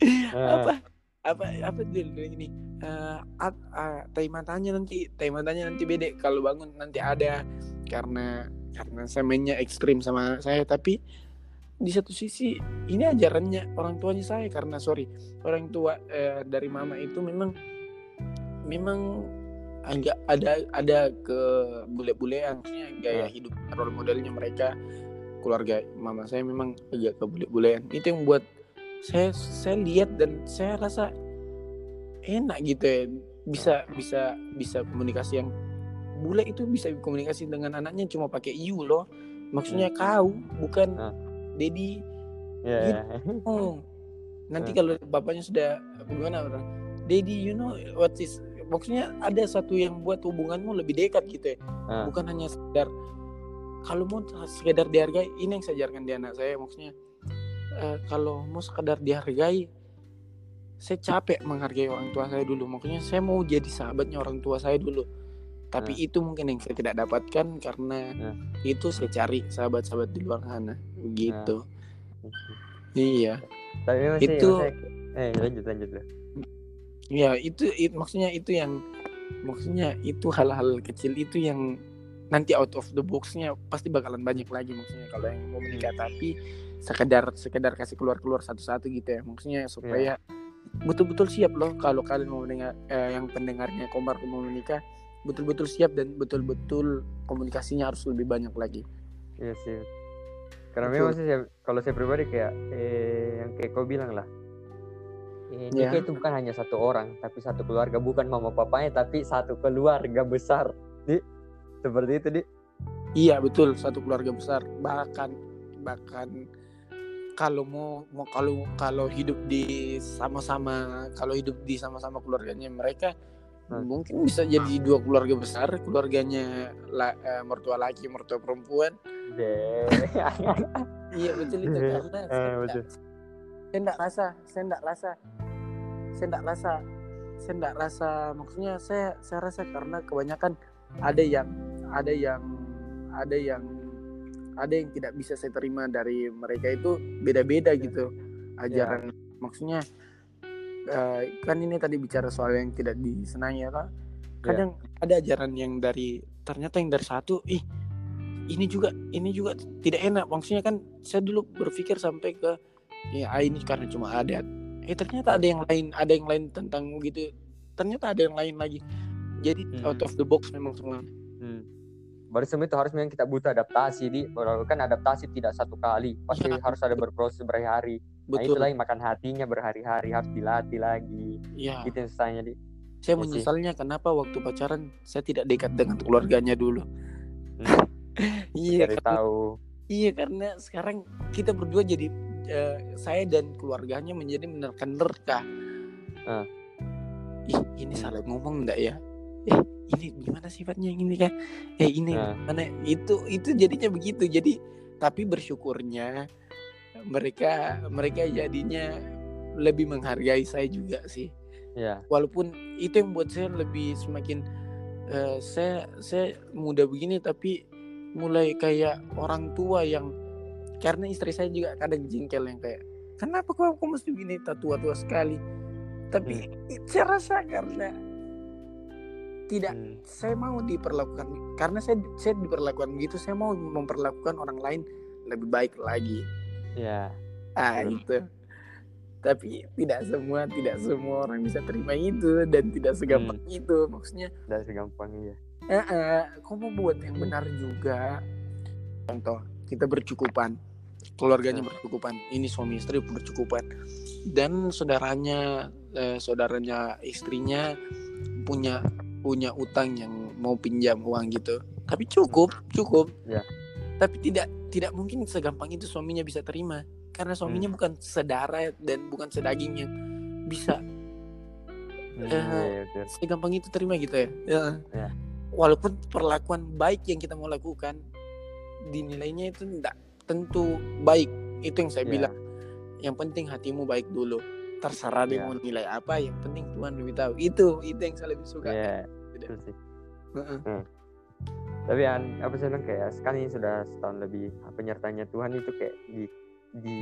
Eh, apa apa apa dia bilang gini eh at, ah, tai matanya nanti tai matanya nanti bedek. Kalau bangun nanti ada. Karena karena saya mainnya ekstrim sama saya. Tapi di satu sisi ini ajarannya orang tuanya saya. Karena sorry orang tua eh, dari mama itu memang memang agak ada ada ke bule-bulean. Gaya Hmm. hidup role modelnya mereka keluarga mama saya memang agak ke bule-bulean itu yang buat saya saya lihat dan saya rasa enak gitu ya bisa bisa bisa komunikasi yang bule itu bisa komunikasi dengan anaknya cuma pakai you loh maksudnya kau bukan Ah. dedi ya, ya. oh nanti Hmm. kalau bapaknya sudah gimana orang dedi you know what is maksudnya ada satu yang buat hubunganmu lebih dekat gitu ya Ah. bukan hanya sekedar kalau mau sekedar dihargai ini yang saya ajarkan di anak saya maksudnya eh, kalau mau sekedar dihargai saya capek menghargai orang tua saya dulu makanya saya mau jadi sahabatnya orang tua saya dulu tapi Hmm. itu mungkin yang saya tidak dapatkan karena Hmm. itu saya cari sahabat-sahabat di luar sana begitu Hmm. iya Tapi memang sih, Itu- maksudnya- eh lanjut lanjut ya itu, it- maksudnya itu yang maksudnya itu hal-hal kecil itu yang nanti out of the boxnya pasti bakalan banyak lagi maksudnya kalau yang mau menikah tapi sekedar sekedar kasih keluar keluar satu-satu gitu ya maksudnya supaya betul-betul siap loh kalau kalian mau mendengar eh, yang pendengarnya Komar mau menikah betul-betul siap dan betul-betul komunikasinya harus lebih banyak lagi Iya sih. Karena Betul. memang sih kalau saya pribadi kayak eh yang kayak kau bilang lah. Eh, Ya. nikah itu bukan hanya satu orang, tapi satu keluarga, bukan mama papanya, tapi satu keluarga besar. Di seperti itu di. Iya betul satu keluarga besar bahkan bahkan kalau mau mau kalau kalau hidup di sama-sama kalau hidup di sama-sama keluarganya mereka Hmm. mungkin bisa jadi dua keluarga besar keluarganya la- eh, mertua laki mertua perempuan Deh. iya betul itu karena Eh, saya betul. nggak- saya enggak rasa saya enggak rasa saya enggak rasa saya enggak rasa maksudnya saya saya rasa karena kebanyakan ada yang ada yang ada yang ada yang tidak bisa saya terima dari mereka itu beda-beda gitu ajaran. Maksudnya eh, kan ini tadi bicara soal yang tidak disenangi ya Kak. kadang ada ajaran yang dari ternyata yang dari satu ih ini juga ini juga tidak enak. Maksudnya kan saya dulu berpikir sampai ke ya ah, ini karena cuma adat eh ternyata ada yang lain ada yang lain tentang gitu. Ternyata ada yang lain lagi. Jadi Hmm. out of the box memang semua Hmm. Baru semua itu harus memang kita butuh adaptasi di. Kan adaptasi tidak satu kali, pasti Ya. harus ada berproses berhari-hari. Nah itu lagi makan hatinya berhari-hari harus dilatih lagi. ya Gitu yang susahnya di. saya Iya sih. menyesalnya kenapa waktu pacaran saya tidak dekat dengan keluarganya dulu Hmm. iya karena, tahu. iya karena sekarang kita berdua jadi eh, saya dan keluarganya menjadi menerka-nerka Ah. ih ini salah ngomong enggak ya eh ini gimana sifatnya yang ini kan eh ini Nah. mana? Itu itu jadinya begitu. Jadi tapi bersyukurnya mereka mereka jadinya lebih menghargai saya juga sih. Ya. walaupun itu yang buat saya lebih semakin eh, saya saya muda begini tapi mulai kayak orang tua yang karena istri saya juga kadang jengkel yang kayak kenapa kok aku mesti begini? Tua tua sekali. Tapi saya rasa karena tidak Hmm. saya mau diperlakukan karena saya saya diperlakukan gitu saya mau memperlakukan orang lain lebih baik lagi ya ah Betul. itu tapi tidak semua tidak semua orang bisa terima itu dan tidak segampang itu maksudnya tidak segampang iya eh, eh, kau mau buat yang benar juga contoh kita bercukupan keluarganya Hmm. bercukupan ini suami istri bercukupan dan saudaranya eh, saudaranya istrinya punya punya utang yang mau pinjam uang gitu tapi cukup cukup Ya. tapi tidak tidak mungkin segampang itu suaminya bisa terima karena suaminya bukan sedara dan bukan sedaging yang bisa Hmm, Eh, iya, betul. segampang itu terima gitu ya. Ya. Ya. Walaupun perlakuan baik yang kita mau lakukan dinilainya itu tidak tentu baik. Itu yang saya Ya. bilang. Yang penting hatimu baik dulu. Terserah dia Ya. mau nilai apa, yang penting Tuhan lebih tahu. Itu itu yang saya lebih suka. Iya, Gitu. sih. Heeh. Tapi an, apa sih kayak sekarang ini sudah setahun lebih penyertanya Tuhan itu kayak di di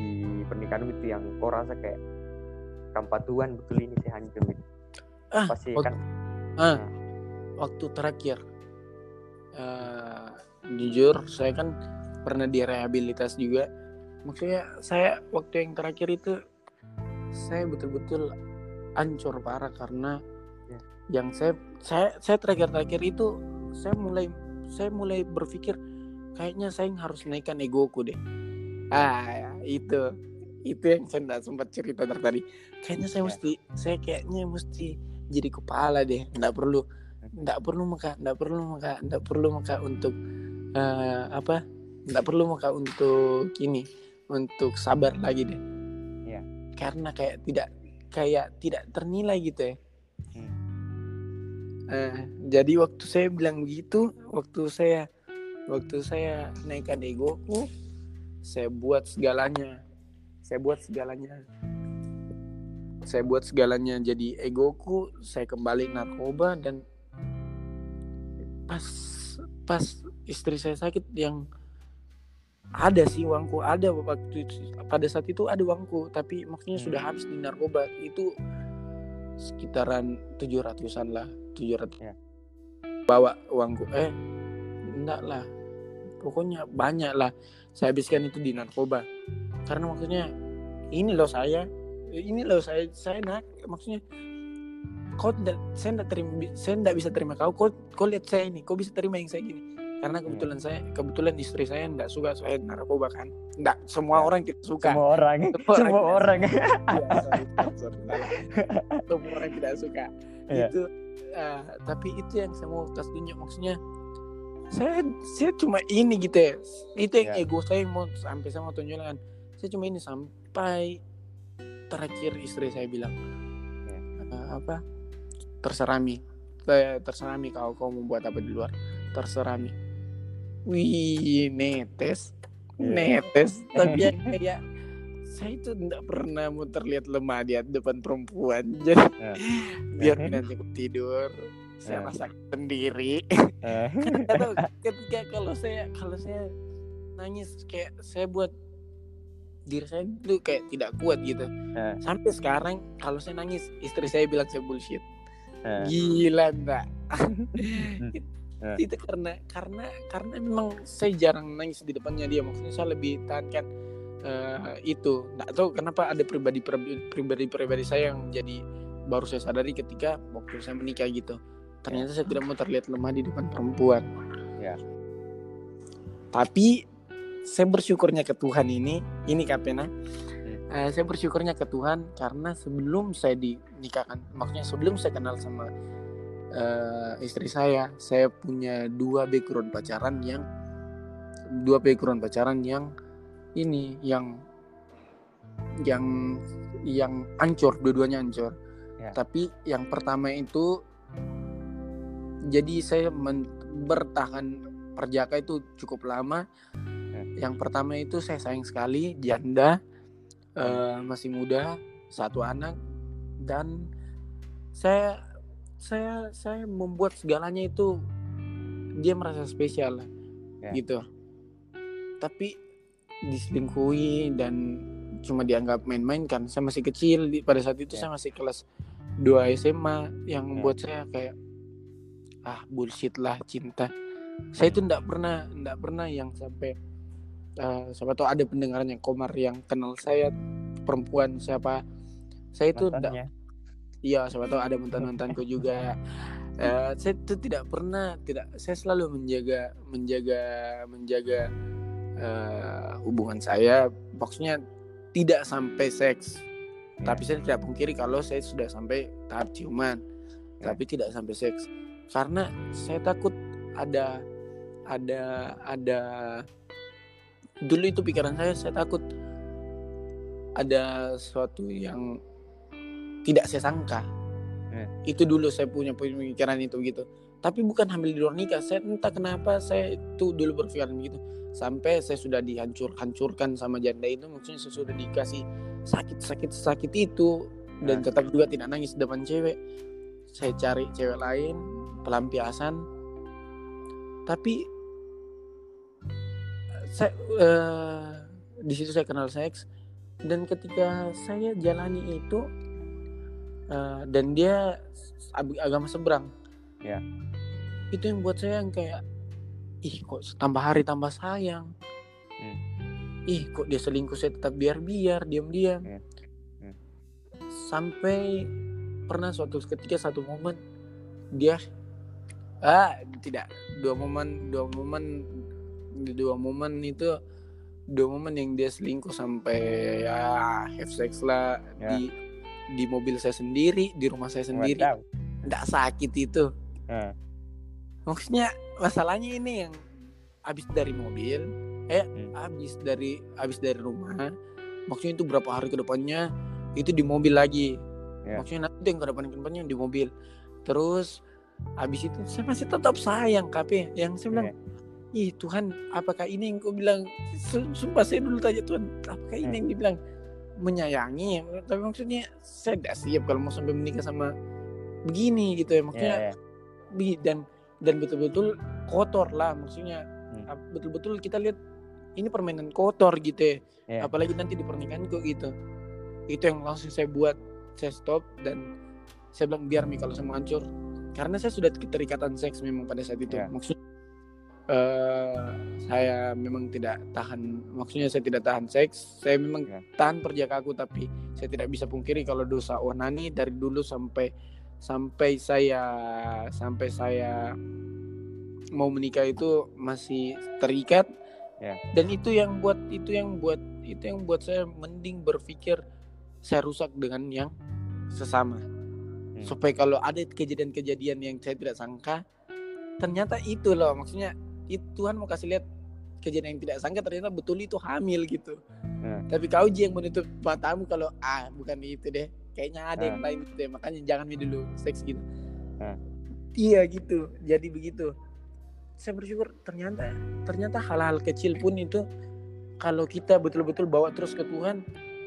pernikahan itu yang kau rasa kayak tanpa Tuhan betul ini sih hancur gitu. Ah, Pasti waktu, kan ah, waktu terakhir eh, jujur saya kan pernah direhabilitas juga. Maksudnya saya waktu yang terakhir itu saya betul-betul hancur parah karena. Yang saya saya saya terakhir-terakhir itu saya mulai saya mulai berpikir kayaknya saya harus naikkan egoku deh. Ah, itu itu yang saya nggak sempat cerita dari tadi. Kayaknya saya Ya. mesti saya kayaknya mesti jadi kepala deh. Nggak perlu nggak perlu maka nggak perlu maka nggak perlu maka untuk eh, apa? Nggak perlu maka untuk ini untuk sabar lagi deh. Iya. Karena kayak tidak kayak tidak ternilai gitu ya. Hmm. Eh, jadi waktu saya bilang begitu, waktu saya waktu saya naikkan egoku, saya buat segalanya. Saya buat segalanya. Saya buat segalanya jadi egoku, saya kembali narkoba dan pas pas istri saya sakit yang ada sih uangku ada waktu pada saat itu ada uangku tapi maksudnya sudah habis di narkoba itu sekitaran tujuh ratusan lah tujuh ratus Ya. bawa uangku eh enggak lah. Pokoknya banyak lah. Saya habiskan itu di narkoba. Karena maksudnya ini loh saya. Ini loh saya saya nak maksudnya kau tidak saya tidak terima saya tidak bisa terima kau. Kau kau lihat saya ini kau bisa terima yang saya gini karena kebetulan saya kebetulan istri saya tidak suka saya narkoba kan. Tidak semua Ya. orang tidak suka. Semua orang, Semua semua orang. orang. Iya, semua orang tidak suka. Iya. itu eh, tapi itu yang saya mau kasih tunjuk. Maksudnya saya saya cuma ini gitu ya. Itu yang Ya. ego saya yang mau sampai saya mau tunjukkan. Saya cuma ini sampai terakhir istri saya bilang Ya. eh, apa? Terserah mi Eh, terserah mi kau kau mau buat apa di luar. Terserah mi wih netes. Iya. netes. Tapi yang kayak saya itu tidak pernah mau terlihat lemah di depan perempuan. Jadi Ya. biar nanti aku tidur saya Ya. masak sendiri. Atau ketika kalau saya kalau saya nangis kayak saya buat diri saya itu kayak tidak kuat gitu. Eh, sampai sekarang kalau saya nangis istri saya bilang saya bullshit. Gila enggak Ya. itu karena karena karena memang saya jarang nangis di depannya dia. Maksudnya saya lebih tahankan eh, itu. Nggak tahu kenapa ada pribadi pribadi pribadi saya yang jadi baru saya sadari ketika waktu saya menikah gitu. Ternyata saya tidak mau terlihat lemah di depan perempuan. Ya. tapi saya bersyukurnya ke Tuhan ini ini Kapena Eh, saya bersyukurnya ke Tuhan karena sebelum saya dinikahkan maksudnya sebelum saya kenal sama eh, istri saya. Saya punya dua background pacaran yang dua background pacaran yang ini yang yang yang ancur dua-duanya ancur. Ya. tapi yang pertama itu jadi saya men- bertahan perjaka itu cukup lama. Yang pertama itu saya sayang sekali janda eh, masih muda satu anak. Dan saya saya saya membuat segalanya itu dia merasa spesial lah Ya. gitu tapi diselingkuhi dan cuma dianggap main-main kan saya masih kecil di- pada saat itu Ya. saya masih kelas 2 SMA yang Ya. buat saya kayak ah bullshit lah cinta saya itu ndak pernah ndak pernah yang sampai uh, siapa tahu ada pendengaran yang komar yang kenal saya perempuan siapa saya itu ndak iya siapa tahu ada mantan mantanku juga. Uh, saya itu tidak pernah tidak saya selalu menjaga menjaga menjaga uh, hubungan saya. Maksudnya tidak sampai seks. Tapi saya tidak pungkiri kalau saya sudah sampai tahap ciuman tapi tidak sampai seks. Karena saya takut ada ada ada dulu itu pikiran saya saya takut ada sesuatu yang tidak saya sangka. Hmm. itu dulu saya punya pemikiran itu gitu tapi bukan hamil di luar nikah. Saya entah kenapa saya itu dulu berpikiran begitu. Sampai saya sudah dihancur hancurkan sama janda itu maksudnya saya sudah dikasih sakit sakit sakit itu. Dan hmm. tetap juga tidak nangis depan cewek. Saya cari cewek lain pelampiasan. Tapi saya uh, di situ saya kenal seks. Dan ketika saya jalani itu uh, dan dia agama seberang ya itu yang buat saya yang kayak ih kok tambah hari tambah sayang hmm. ih kok dia selingkuh saya tetap biar biar diam diam hmm. hmm. sampai pernah suatu ketika satu momen dia ah tidak dua momen dua momen dua momen itu dua momen yang dia selingkuh sampai ya have sex lah ya. di di mobil saya sendiri di rumah saya sendiri. Tidak sakit itu. Hmm. maksudnya masalahnya ini yang habis dari mobil eh hmm. habis dari habis dari rumah maksudnya itu berapa hari ke depannya itu di mobil lagi. Yeah. maksudnya nanti yang ke depan ke depannya di mobil. Terus habis itu saya masih tetap sayang kape yang saya bilang yeah ih Tuhan apakah ini yang kau bilang? Sumpah saya dulu tanya Tuhan apakah ini yang dibilang menyayangi tapi maksudnya saya tidak siap kalau mau sampai menikah sama begini gitu ya maksudnya yeah, yeah. dan dan betul-betul kotor lah maksudnya hmm. betul-betul kita lihat ini permainan kotor gitu ya yeah. apalagi nanti di pernikahan kok gitu itu yang langsung saya buat saya stop dan saya bilang biar nih kalau saya mau hancur karena saya sudah keterikatan seks memang pada saat itu yeah. maksudnya uh, saya memang tidak tahan maksudnya saya tidak tahan seks saya memang ya. tahan perjakaku tapi saya tidak bisa pungkiri kalau dosa onani dari dulu sampai sampai saya sampai saya mau menikah itu masih terikat ya. dan itu yang buat itu yang buat itu yang buat saya mending berpikir saya rusak dengan yang sesama hmm. supaya kalau ada kejadian-kejadian yang saya tidak sangka ternyata itu loh maksudnya itu Tuhan mau kasih lihat kejadian yang tidak sangka ternyata betul itu hamil gitu nah. tapi kau yang menutup matamu kalau ah bukan itu deh kayaknya ada nah. yang lain gitu ya makanya jangan dulu seks gitu nah. iya gitu jadi begitu saya bersyukur ternyata ternyata hal-hal kecil pun itu kalau kita betul-betul bawa terus ke Tuhan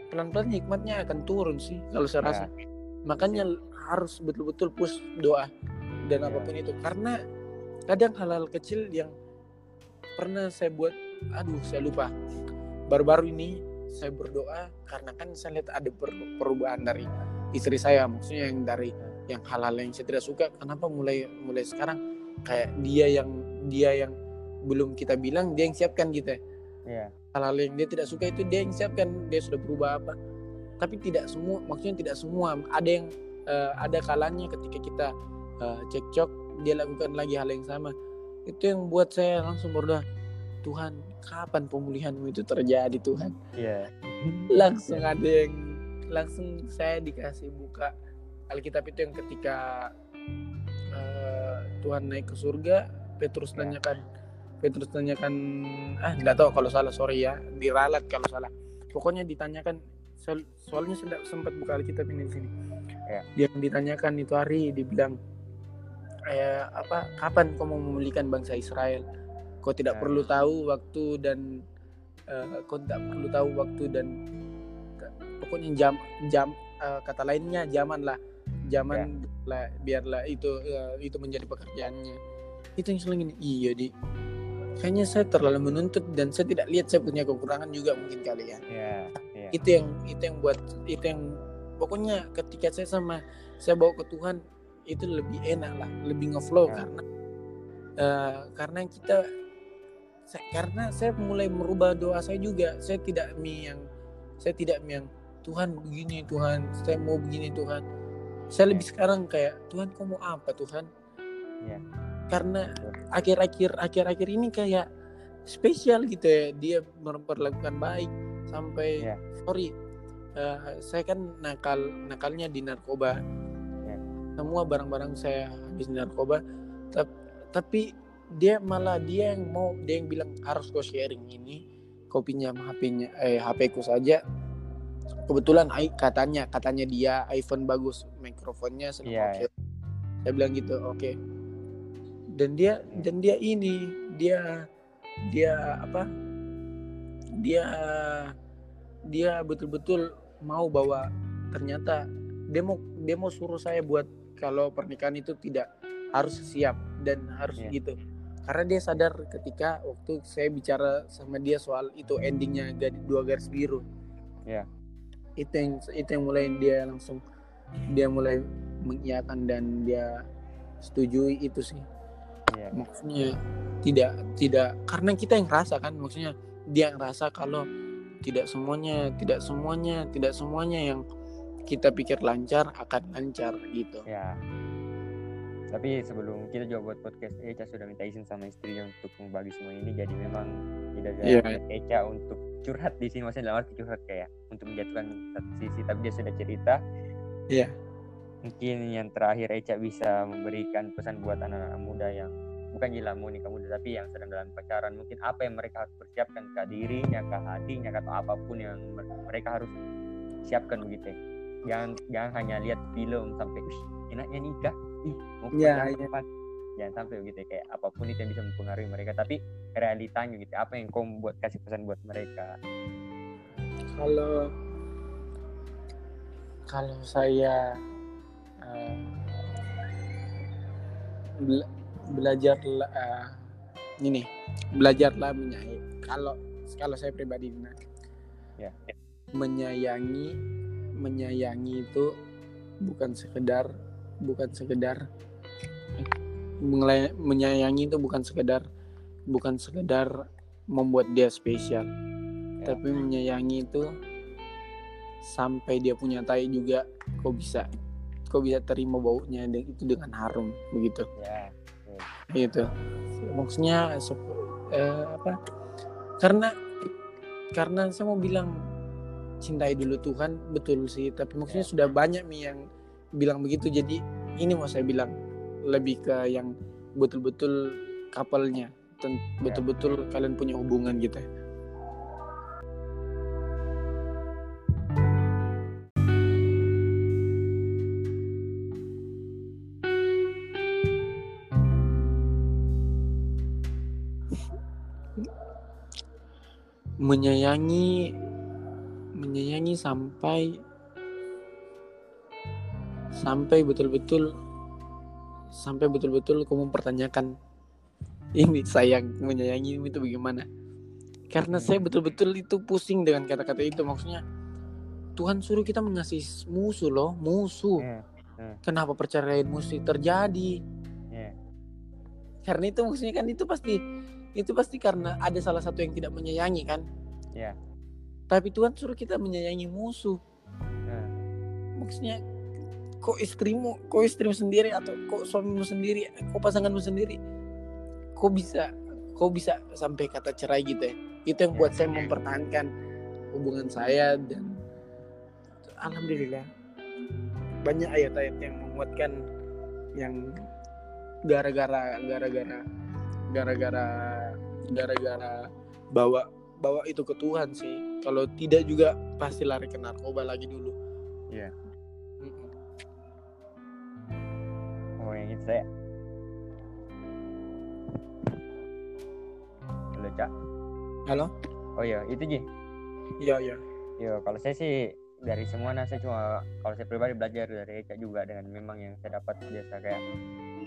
pelan-pelan hikmatnya akan turun sih kalau saya rasa nah. makanya harus betul-betul push doa dan apa pun itu karena kadang hal-hal kecil yang pernah saya buat aduh saya lupa. Baru-baru ini saya berdoa karena kan saya lihat ada perubahan dari istri saya maksudnya yang dari yang hal-hal yang saya tidak suka. Kenapa mulai mulai sekarang? Kayak dia yang dia yang belum kita bilang dia yang siapkan gitu ya. Yeah. hal-hal yang dia tidak suka itu dia yang siapkan dia sudah berubah apa. Tapi tidak semua maksudnya tidak semua. Ada yang uh, ada kalanya ketika kita uh, cekcok dia lakukan lagi hal yang sama itu yang buat saya langsung berdoa Tuhan kapan pemulihanmu itu terjadi Tuhan yeah. langsung yeah. ada yang langsung saya dikasih buka Alkitab itu yang ketika uh, Tuhan naik ke surga Petrus yeah. nanyakan Petrus tanyakan ah nggak tahu kalau salah sorry ya diralat kalau salah pokoknya ditanyakan soalnya sudah sempat buka Alkitab ini di sini yeah. yang ditanyakan itu hari dibilang eh, apa kapan kau mau memulihkan bangsa Israel kau tidak ya. perlu tahu waktu dan uh, kau tidak perlu tahu waktu dan pokoknya jam jam uh, kata lainnya zaman lah zaman ya. lah biarlah itu uh, itu menjadi pekerjaannya itu yang selalu ini iya di kayaknya saya terlalu menuntut dan saya tidak lihat saya punya kekurangan juga mungkin kali ya, ya, ya. itu yang itu yang buat itu yang pokoknya ketika saya sama saya bawa ke Tuhan itu lebih enak lah lebih ngeflow ya. karena Eh, karena kita saya, karena saya mulai merubah doa saya juga saya tidak mi yang saya tidak mi yang Tuhan begini Tuhan saya mau begini Tuhan saya lebih sekarang kayak Tuhan kau mau apa Tuhan Iya. karena akhir-akhir akhir-akhir ini kayak spesial gitu ya dia memperlakukan baik sampai Iya. sorry eh, saya kan nakal nakalnya di narkoba. Semua barang-barang saya habis narkoba. Tap- tapi dia malah dia yang mau dia yang bilang harus kau sharing ini kau pinjam HP-nya eh HP ku saja. Kebetulan ai- katanya katanya dia iPhone bagus mikrofonnya senang Iya, oke saya bilang gitu oke. Dan dia dan dia ini dia dia apa? Dia dia betul-betul mau bawa ternyata dia mau dia mau suruh saya buat kalau pernikahan itu tidak harus siap dan harus Iya. gitu karena dia sadar ketika waktu saya bicara sama dia soal itu endingnya dua garis biru Iya. itu yang itu yang mulai dia langsung dia mulai mengiyakan dan dia setujui itu sih Iya. maksudnya tidak tidak karena kita yang rasa kan maksudnya dia yang rasa kalau tidak semuanya tidak semuanya tidak semuanya yang kita pikir lancar akan lancar gitu Ya. Tapi sebelum kita juga buat podcast, Eca sudah minta izin sama istrinya untuk membagi semua ini. Jadi memang tidak ada niat Eca untuk curhat di sini, maksudnya dalam arti curhat kayak untuk menjatuhkan satu sisi. Tapi dia sudah cerita. Iya. Mungkin yang terakhir Eca bisa memberikan pesan buat anak-anak muda yang bukan gila mau nikah muda, tapi yang sedang dalam pacaran. Mungkin apa yang mereka harus persiapkan ke dirinya, ke hatinya, atau apa pun yang mer- mereka harus siapkan begitu. Ya. Jangan jangan hanya lihat film sampai "Wih, enaknya nikah ih mau Iya, iya. kapan?" jangan sampai begitu ya. kayak apa pun itu yang bisa mempengaruhi mereka tapi realitanya gitu apa yang kau buat kasih pesan buat mereka kalau kalau saya eh, bela- belajarlah eh, ini belajarlah menyayangi kalau kalau saya pribadi nah, Ya. menyayangi menyayangi itu bukan sekedar bukan sekedar menyayangi itu bukan sekedar bukan sekedar membuat dia spesial. Ya. tapi menyayangi itu sampai dia punya tai juga kau bisa kau bisa terima baunya itu dengan harum begitu. Ya gitu. Maksudnya eh, apa? Karena karena saya mau bilang cintai dulu Tuhan betul sih. Tapi maksudnya Ya. sudah banyak nih yang bilang begitu. Jadi ini mau saya bilang lebih ke yang betul-betul kapalnya ten- betul-betul kalian punya hubungan gitu menyayangi menyayangi sampai sampai betul-betul sampai betul-betul kamu mempertanyakan ini sayang menyayangi itu bagaimana? Karena saya betul-betul itu pusing dengan kata-kata itu. Maksudnya Tuhan suruh kita mengasihi musuh loh musuh. Ya kenapa perceraian mesti terjadi? Ya karena itu maksudnya kan itu pasti itu pasti karena ada salah satu yang tidak menyayangi kan tapi Tuhan suruh kita menyayangi musuh. Nah, maksudnya kok istrimu kok istrimu sendiri atau kok suamimu sendiri kok pasanganmu sendiri kok bisa kok bisa sampai kata cerai gitu ya? Itu yang buat saya mempertahankan hubungan saya dan alhamdulillah banyak ayat-ayat yang menguatkan yang gara-gara gara-gara gara-gara gara-gara bawa bawa itu ke Tuhan sih kalau tidak juga pasti lari ke narkoba lagi dulu. Iya. Mm-mm. oh yang itu saya halo cak. Halo? Oh iya. Itu Ji? Iya iya. Yo, kalau saya sih dari semua nah saya cuma kalau saya pribadi belajar dari Eka juga dengan memang yang saya dapat biasa kayak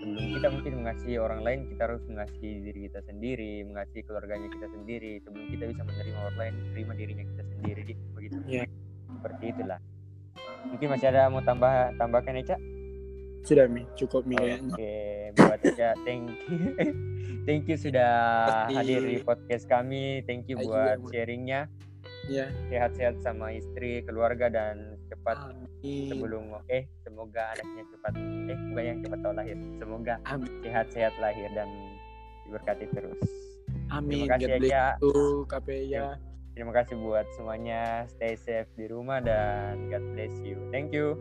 sebelum kita mungkin mengasihi orang lain kita harus mengasihi diri kita sendiri mengasihi keluarganya kita sendiri sebelum kita bisa menerima orang lain terima dirinya kita sendiri Ji. begitu Iya. seperti itulah mungkin masih ada mau tambah tambahkan Eca sudah mi cukup mi Oke, buat Eca, thank you. thank you sudah hadir di podcast kami. Thank you buat sharingnya. Ya Sehat-sehat sama istri, keluarga dan cepat amin sebelum eh semoga anaknya cepat eh bukan yang cepat tahu lahir. Semoga sehat-sehat lahir dan diberkati terus. amin Terima kasih Eca. you KPI Terima kasih buat semuanya. Stay safe di rumah dan God bless you. Thank you.